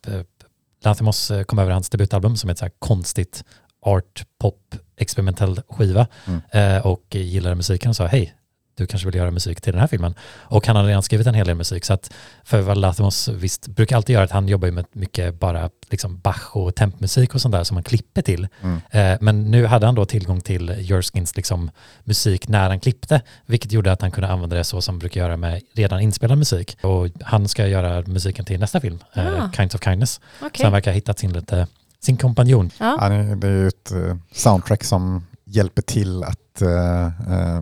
Speaker 3: Lanthimos kom över hans debutalbum som är ett så här konstigt art pop experimentell skiva.
Speaker 1: Mm.
Speaker 3: och gillade musiken och sa hej, du kanske vill göra musik till den här filmen. Och han hade redan skrivit en hel del musik så att för vad Lathimos visst brukar alltid göra att han jobbar ju med mycket bara liksom Bach och tempmusik och sånt där som man klipper till.
Speaker 1: Mm.
Speaker 3: Eh, men nu hade han då tillgång till Jurskins liksom musik när han klippte, vilket gjorde att han kunde använda det så som man brukar göra med redan inspelad musik. Och han ska göra musiken till nästa film, eh,
Speaker 2: Ah.
Speaker 3: Kinds of Kindness.
Speaker 2: Okej.
Speaker 3: Så han verkar ha hittat sin, lite, sin kompanjon.
Speaker 2: Ja.
Speaker 1: Ja, det är ju ett eh, soundtrack som hjälper till att eh,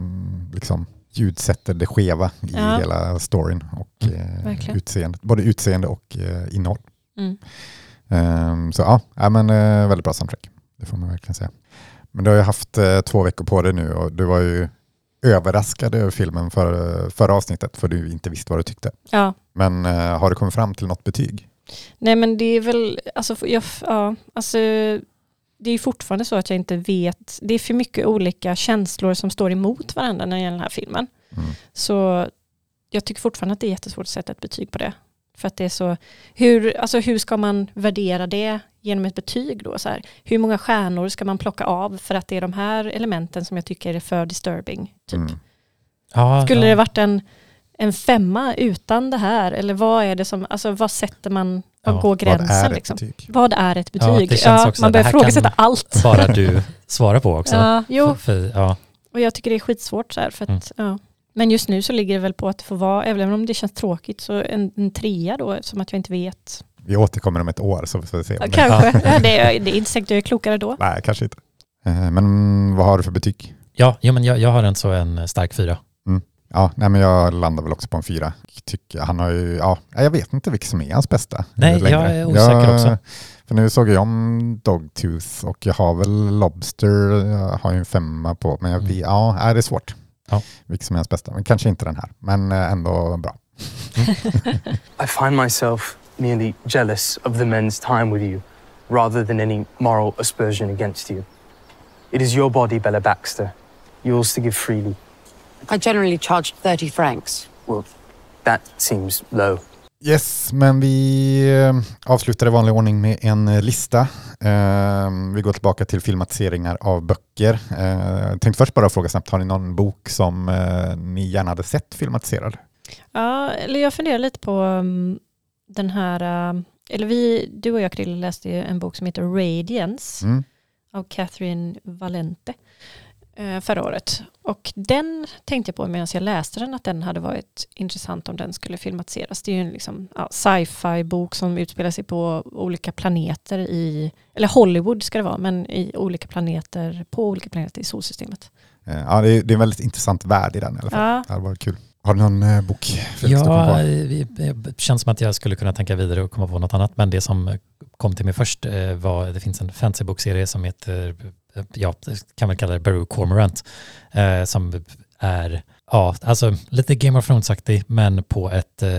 Speaker 1: liksom ljudsätter det skeva i
Speaker 2: Ja.
Speaker 1: hela storyn och eh, utseendet. Både utseende och eh, innehåll.
Speaker 2: Mm.
Speaker 1: Ehm, så ja, ja men, eh, väldigt bra soundtrack. Det får man verkligen säga. Men du har ju haft eh, två veckor på dig nu och du var ju överraskad över filmen för, förra avsnittet för du inte visste vad du tyckte.
Speaker 2: ja.
Speaker 1: Men eh, har du kommit fram till något betyg?
Speaker 2: Nej men det är väl, alltså, jag, ja, alltså det är fortfarande så att jag inte vet, det är för mycket olika känslor som står emot varandra när det gäller den här filmen.
Speaker 1: Mm.
Speaker 2: Så jag tycker fortfarande att det är jättesvårt att sätta ett betyg på det. För att det är så, hur, alltså hur ska man värdera det genom ett betyg då? Så här, hur många stjärnor ska man plocka av för att det är de här elementen som jag tycker är för disturbing? Typ.
Speaker 1: Mm.
Speaker 3: Ja,
Speaker 2: Skulle
Speaker 3: ja.
Speaker 2: det varit en, en femma utan det här? Eller vad är det som, alltså vad sätter man, vad
Speaker 3: Ja,
Speaker 2: går
Speaker 1: Vad
Speaker 2: gränsen
Speaker 1: är ett
Speaker 2: liksom?
Speaker 1: betyg?
Speaker 2: Vad är ett
Speaker 3: Ja,
Speaker 2: betyg?
Speaker 3: det känns också
Speaker 2: man börjar
Speaker 3: det kan-
Speaker 2: allt.
Speaker 3: bara du svarar på också.
Speaker 2: Ja, jo,
Speaker 3: För, för, ja.
Speaker 2: och jag tycker det är skitsvårt så här. För
Speaker 3: Mm.
Speaker 2: att, ja. Men just nu så ligger det väl på att det får vara, även om det känns tråkigt, så en, en trea då, som att jag inte vet.
Speaker 1: Vi återkommer om ett år så får vi se.
Speaker 2: Ja,
Speaker 1: om det-
Speaker 2: kanske. Ja, det, är, det är inte säkert jag är klokare då.
Speaker 1: Nej, kanske inte. Eh, Men vad har du för betyg?
Speaker 3: Ja, jo, men jag, jag har en så en stark fyra.
Speaker 1: Ja, nej, men jag landar väl också på en fyra. Tycker, han har ju, ja, jag vet inte vilket som är hans bästa.
Speaker 3: Nej,
Speaker 1: längre.
Speaker 3: jag är osäker också.
Speaker 1: För nu såg jag om Dogtooth och jag har väl Lobster, jag har ju en femma på, men jag,
Speaker 3: Mm.
Speaker 1: ja, det är svårt.
Speaker 3: Ja.
Speaker 1: Vilket som är hans bästa, men kanske inte den här, men eh, ändå bra.
Speaker 6: I find myself merely jealous of the men's time with you, rather than any moral aspersion against you. It is your body, Bella Baxter, yours to give freely.
Speaker 5: I generally charge 30 francs.
Speaker 6: Well, that seems low.
Speaker 1: Yes, men vi eh, avslutar i vanlig ordning med en eh, lista. Eh, Vi går tillbaka till filmatiseringar av böcker. Eh, Jag tänkte först bara fråga snabbt, har ni någon bok som eh, ni gärna hade sett filmatiserad?
Speaker 2: Ja, eller jag funderar lite på um, den här, eller vi, du och jag Krille läste ju en bok som heter Radiance
Speaker 1: Mm.
Speaker 2: av Catherine Valente eh, förra året. Och den tänkte jag på medan jag läste den att den hade varit intressant om den skulle filmatiseras. Det är ju en liksom, ja, sci-fi bok som utspelar sig på olika planeter i, eller Hollywood ska det vara, men i olika planeter, på olika planeter i solsystemet.
Speaker 1: Eh, Ja, det är, det är en väldigt intressant värld i den i alla fall.
Speaker 2: Ja,
Speaker 1: Det hade varit kul. Har du någon eh, bok?
Speaker 3: Ja, det känns som att jag skulle kunna tänka vidare och komma på något annat, men det som kom till mig först eh, var, det finns en fantasybokserie som heter, eh, ja, kan man kalla det Baru Cormorant, eh, som är, ja, alltså lite Game of Thrones-aktig, men på ett eh,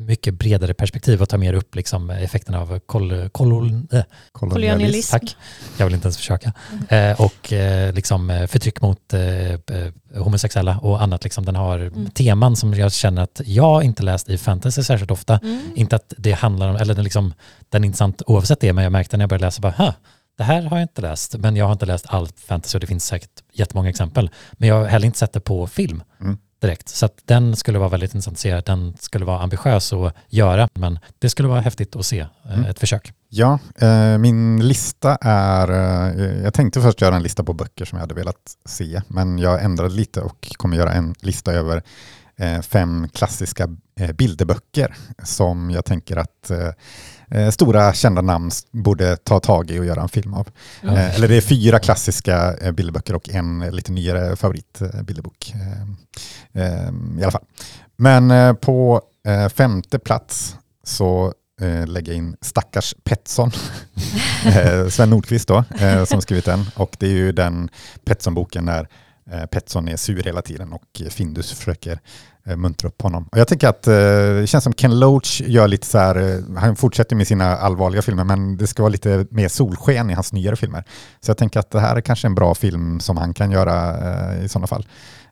Speaker 3: mycket bredare perspektiv och tar mer upp liksom effekterna av kol, kolon, äh,
Speaker 2: kolonialism.
Speaker 3: Tack. Jag vill inte ens försöka. Eh, och eh, liksom eh, förtryck mot eh, eh, homosexuella och annat. Liksom. Den har
Speaker 2: Mm.
Speaker 3: teman som jag känner att jag inte läst i fantasy särskilt ofta.
Speaker 2: Mm.
Speaker 3: Inte att det handlar om, eller den, liksom, den är intressant oavsett det, men jag märkte när jag började läsa bara, "Huh, det här har jag inte läst, men jag har inte läst allt fantasy och det finns säkert jättemånga exempel. Men jag har heller inte sett det på film
Speaker 1: Mm.
Speaker 3: direkt. Så att den skulle vara väldigt intressant att se. Den skulle vara ambitiös att göra, men det skulle vara häftigt att se eh,
Speaker 1: Mm.
Speaker 3: ett försök.
Speaker 1: Ja, eh, min lista är... Eh, jag tänkte först göra en lista på böcker som jag hade velat se, men jag ändrade lite och kommer göra en lista över eh, fem klassiska eh, bilderböcker som jag tänker att eh, eh, stora kända namn borde ta tag i och göra en film av.
Speaker 3: Ja.
Speaker 1: Eh, eller det är fyra klassiska eh, bilderböcker och en eh, lite nyare favoritbilderbok. Eh, eh, I alla fall. Men eh, på eh, femte plats så eh, lägger jag in stackars Petson, eh, Sven Nordqvist då, eh, som skrivit den. Och det är ju den Petson-boken där eh, Petson är sur hela tiden och Findus försöker eh, muntra upp honom. Och jag tycker att eh, det känns som Ken Loach gör lite så här, eh, han fortsätter med sina allvarliga filmer men det ska vara lite mer solsken i hans nyare filmer. Så jag tänker att det här är kanske en bra film som han kan göra eh, i sådana fall.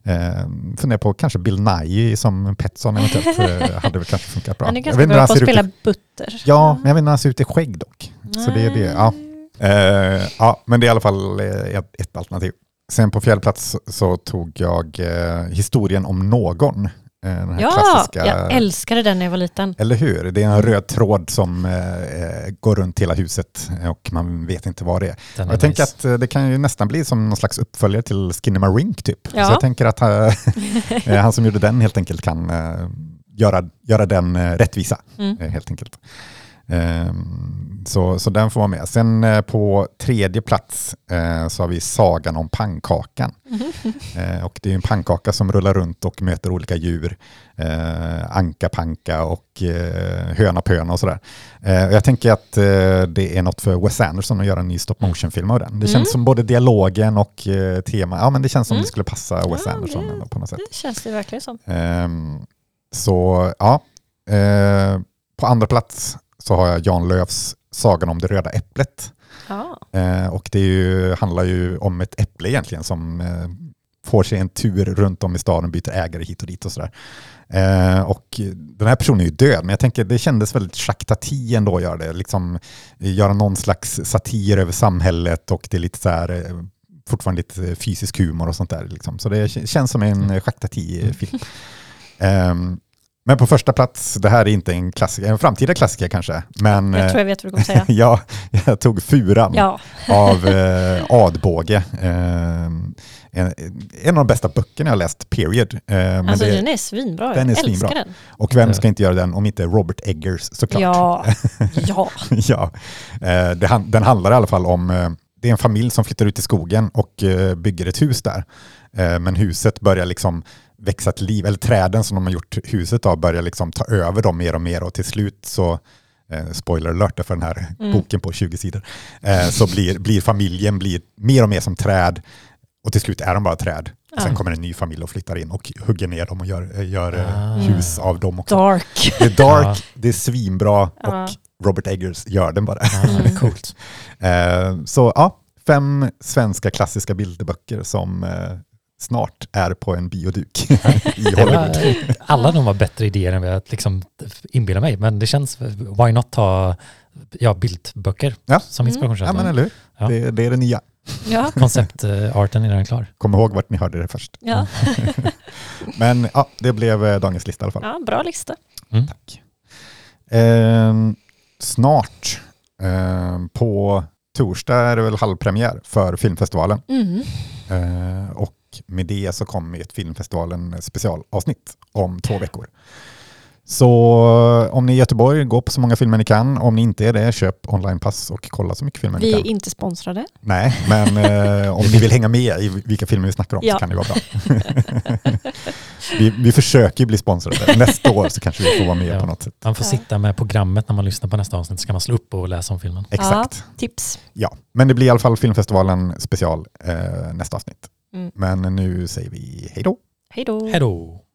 Speaker 1: Eh, funderar på kanske Bill Nye som Petson eventuellt eh, hade väl kanske funkat bra.
Speaker 2: Han är ganska bra på att
Speaker 1: ut i-
Speaker 2: spela butter.
Speaker 1: Ja, men jag vet inte han ser ut i skägg dock. Så det är det. Ja. Eh, ja, men det är i alla fall eh, ett, ett alternativ. Sen på fjärde plats så tog jag eh, historien om någon. Eh, den här
Speaker 2: Ja,
Speaker 1: klassiska,
Speaker 2: jag älskade den när jag var liten.
Speaker 1: Eller hur? Det är en röd tråd som eh, eh, går runt hela huset och man vet inte vad det är.
Speaker 3: Den
Speaker 1: Och
Speaker 3: är
Speaker 1: jag tänker
Speaker 3: nice.
Speaker 1: att eh, det kan ju nästan bli som någon slags uppföljare till Skinnamarink typ.
Speaker 2: Ja.
Speaker 1: Så jag tänker att eh, han som gjorde den helt enkelt kan eh, göra, göra den eh, rättvisa.
Speaker 2: Mm.
Speaker 1: eh, helt enkelt. Ehm, så, så den får vara med. Sen eh, på tredje plats eh, så har vi Sagan om pannkakan. Eh, och det är en pannkaka som rullar runt och möter olika djur. Anka panka och höna pöna och sådär. Jag tänker att det är något för Wes Anderson att göra en ny stop motion-film av den. Det känns
Speaker 2: Mm.
Speaker 1: som både dialogen och tema, ja men det känns som
Speaker 2: Mm.
Speaker 1: det skulle passa Wes
Speaker 2: Ja,
Speaker 1: Anderson
Speaker 2: det-
Speaker 1: på något sätt.
Speaker 2: Det känns det verkligen som.
Speaker 1: Ehm, så ja, på andra plats så har jag Jan Löfs Sagan om det röda äpplet.
Speaker 2: Ja.
Speaker 1: Eh, och det ju, handlar ju om ett äpple egentligen som eh, får sig en tur runt om i staden, byter ägare hit och dit och sådär. Eh, och den här personen är ju död, men jag tänker det kändes väldigt Jacques Tati ändå att göra det. Liksom, göra någon slags satir över samhället och det är lite så här, eh, fortfarande lite fysisk humor och sånt där. Liksom. Så det känns som en Jacques Tati-film. Ehm, men på första plats, det här är inte en klassiker, en framtida klassiker kanske, men
Speaker 2: Jag tror jag vet vad du kommer säga.
Speaker 1: ja, jag tog Furan
Speaker 2: Ja,
Speaker 1: av eh, Adbåge. Eh, en, en av de bästa böckerna jag läst, period. Eh, men
Speaker 2: alltså
Speaker 1: det,
Speaker 2: den är svinbra.
Speaker 1: den är
Speaker 2: jag älskar
Speaker 1: svinbra.
Speaker 2: den.
Speaker 1: och vem ska inte göra den om inte Robert Eggers såklart.
Speaker 2: Ja, ja.
Speaker 1: ja. Eh, det, den handlar i alla fall om, eh, det är en familj som flyttar ut i skogen och eh, bygger ett hus där. Eh, men huset börjar liksom växa till liv, eller träden som de har gjort huset av börjar liksom ta över dem mer och mer och till slut så Eh, spoiler alert för den här
Speaker 2: Mm.
Speaker 1: boken på 20 sidor. Eh, så blir, blir familjen blir mer och mer som träd och till slut är de bara träd. Och sen kommer en ny familj och flyttar in och hugger ner dem och gör, eh, gör eh,
Speaker 3: Ah.
Speaker 1: hus av dem också.
Speaker 2: Dark.
Speaker 1: Det är dark,
Speaker 3: Ja.
Speaker 1: det är svinbra
Speaker 2: Ja.
Speaker 1: och Robert Eggers gör den bara.
Speaker 3: Är coolt.
Speaker 1: Eh, så ja, fem svenska klassiska bilderböcker som eh, snart är på en bioduk i Hollywood.
Speaker 3: alla de var bättre idéer än vad jag liksom inbillar mig, men det känns, why not ta ja, bildböcker
Speaker 1: Ja.
Speaker 3: som inspirationskälla?
Speaker 1: Ja, men eller hur?
Speaker 3: Ja.
Speaker 1: Det, det är det nya.
Speaker 2: Ja.
Speaker 3: Konceptarten är redan klar.
Speaker 1: Kom ihåg vart ni hörde det först.
Speaker 2: Ja.
Speaker 1: Men ja, det blev eh, dagens lista i alla fall.
Speaker 2: ja, bra lista.
Speaker 1: Tack. Ehm, snart, ehm, på torsdag är det väl halvpremiär för filmfestivalen.
Speaker 2: Mm.
Speaker 1: Eh, och med det så kommer ett filmfestivalen specialavsnitt om två veckor. Så om ni är i Göteborg, gå på så många filmer ni kan. Om ni inte är det, köp onlinepass och kolla så mycket filmer
Speaker 2: Vi
Speaker 1: ni
Speaker 2: är
Speaker 1: kan.
Speaker 2: inte sponsrade.
Speaker 1: Nej, men eh, om ni vill hänga med i vilka filmer vi snackar om
Speaker 2: Ja.
Speaker 1: så kan det vara bra. vi, vi försöker bli sponsrade. Nästa år så kanske vi får vara med
Speaker 3: Ja.
Speaker 1: på något sätt.
Speaker 3: Man får
Speaker 2: Ja.
Speaker 3: sitta med programmet när man lyssnar på nästa avsnitt så kan man slå upp och läsa om filmen.
Speaker 1: Exakt.
Speaker 2: Tips.
Speaker 1: Ja, men det blir i alla fall filmfestivalen special eh, nästa avsnitt.
Speaker 2: Mm.
Speaker 1: Men nu säger vi hej då.
Speaker 2: Hej då.
Speaker 3: Hej då!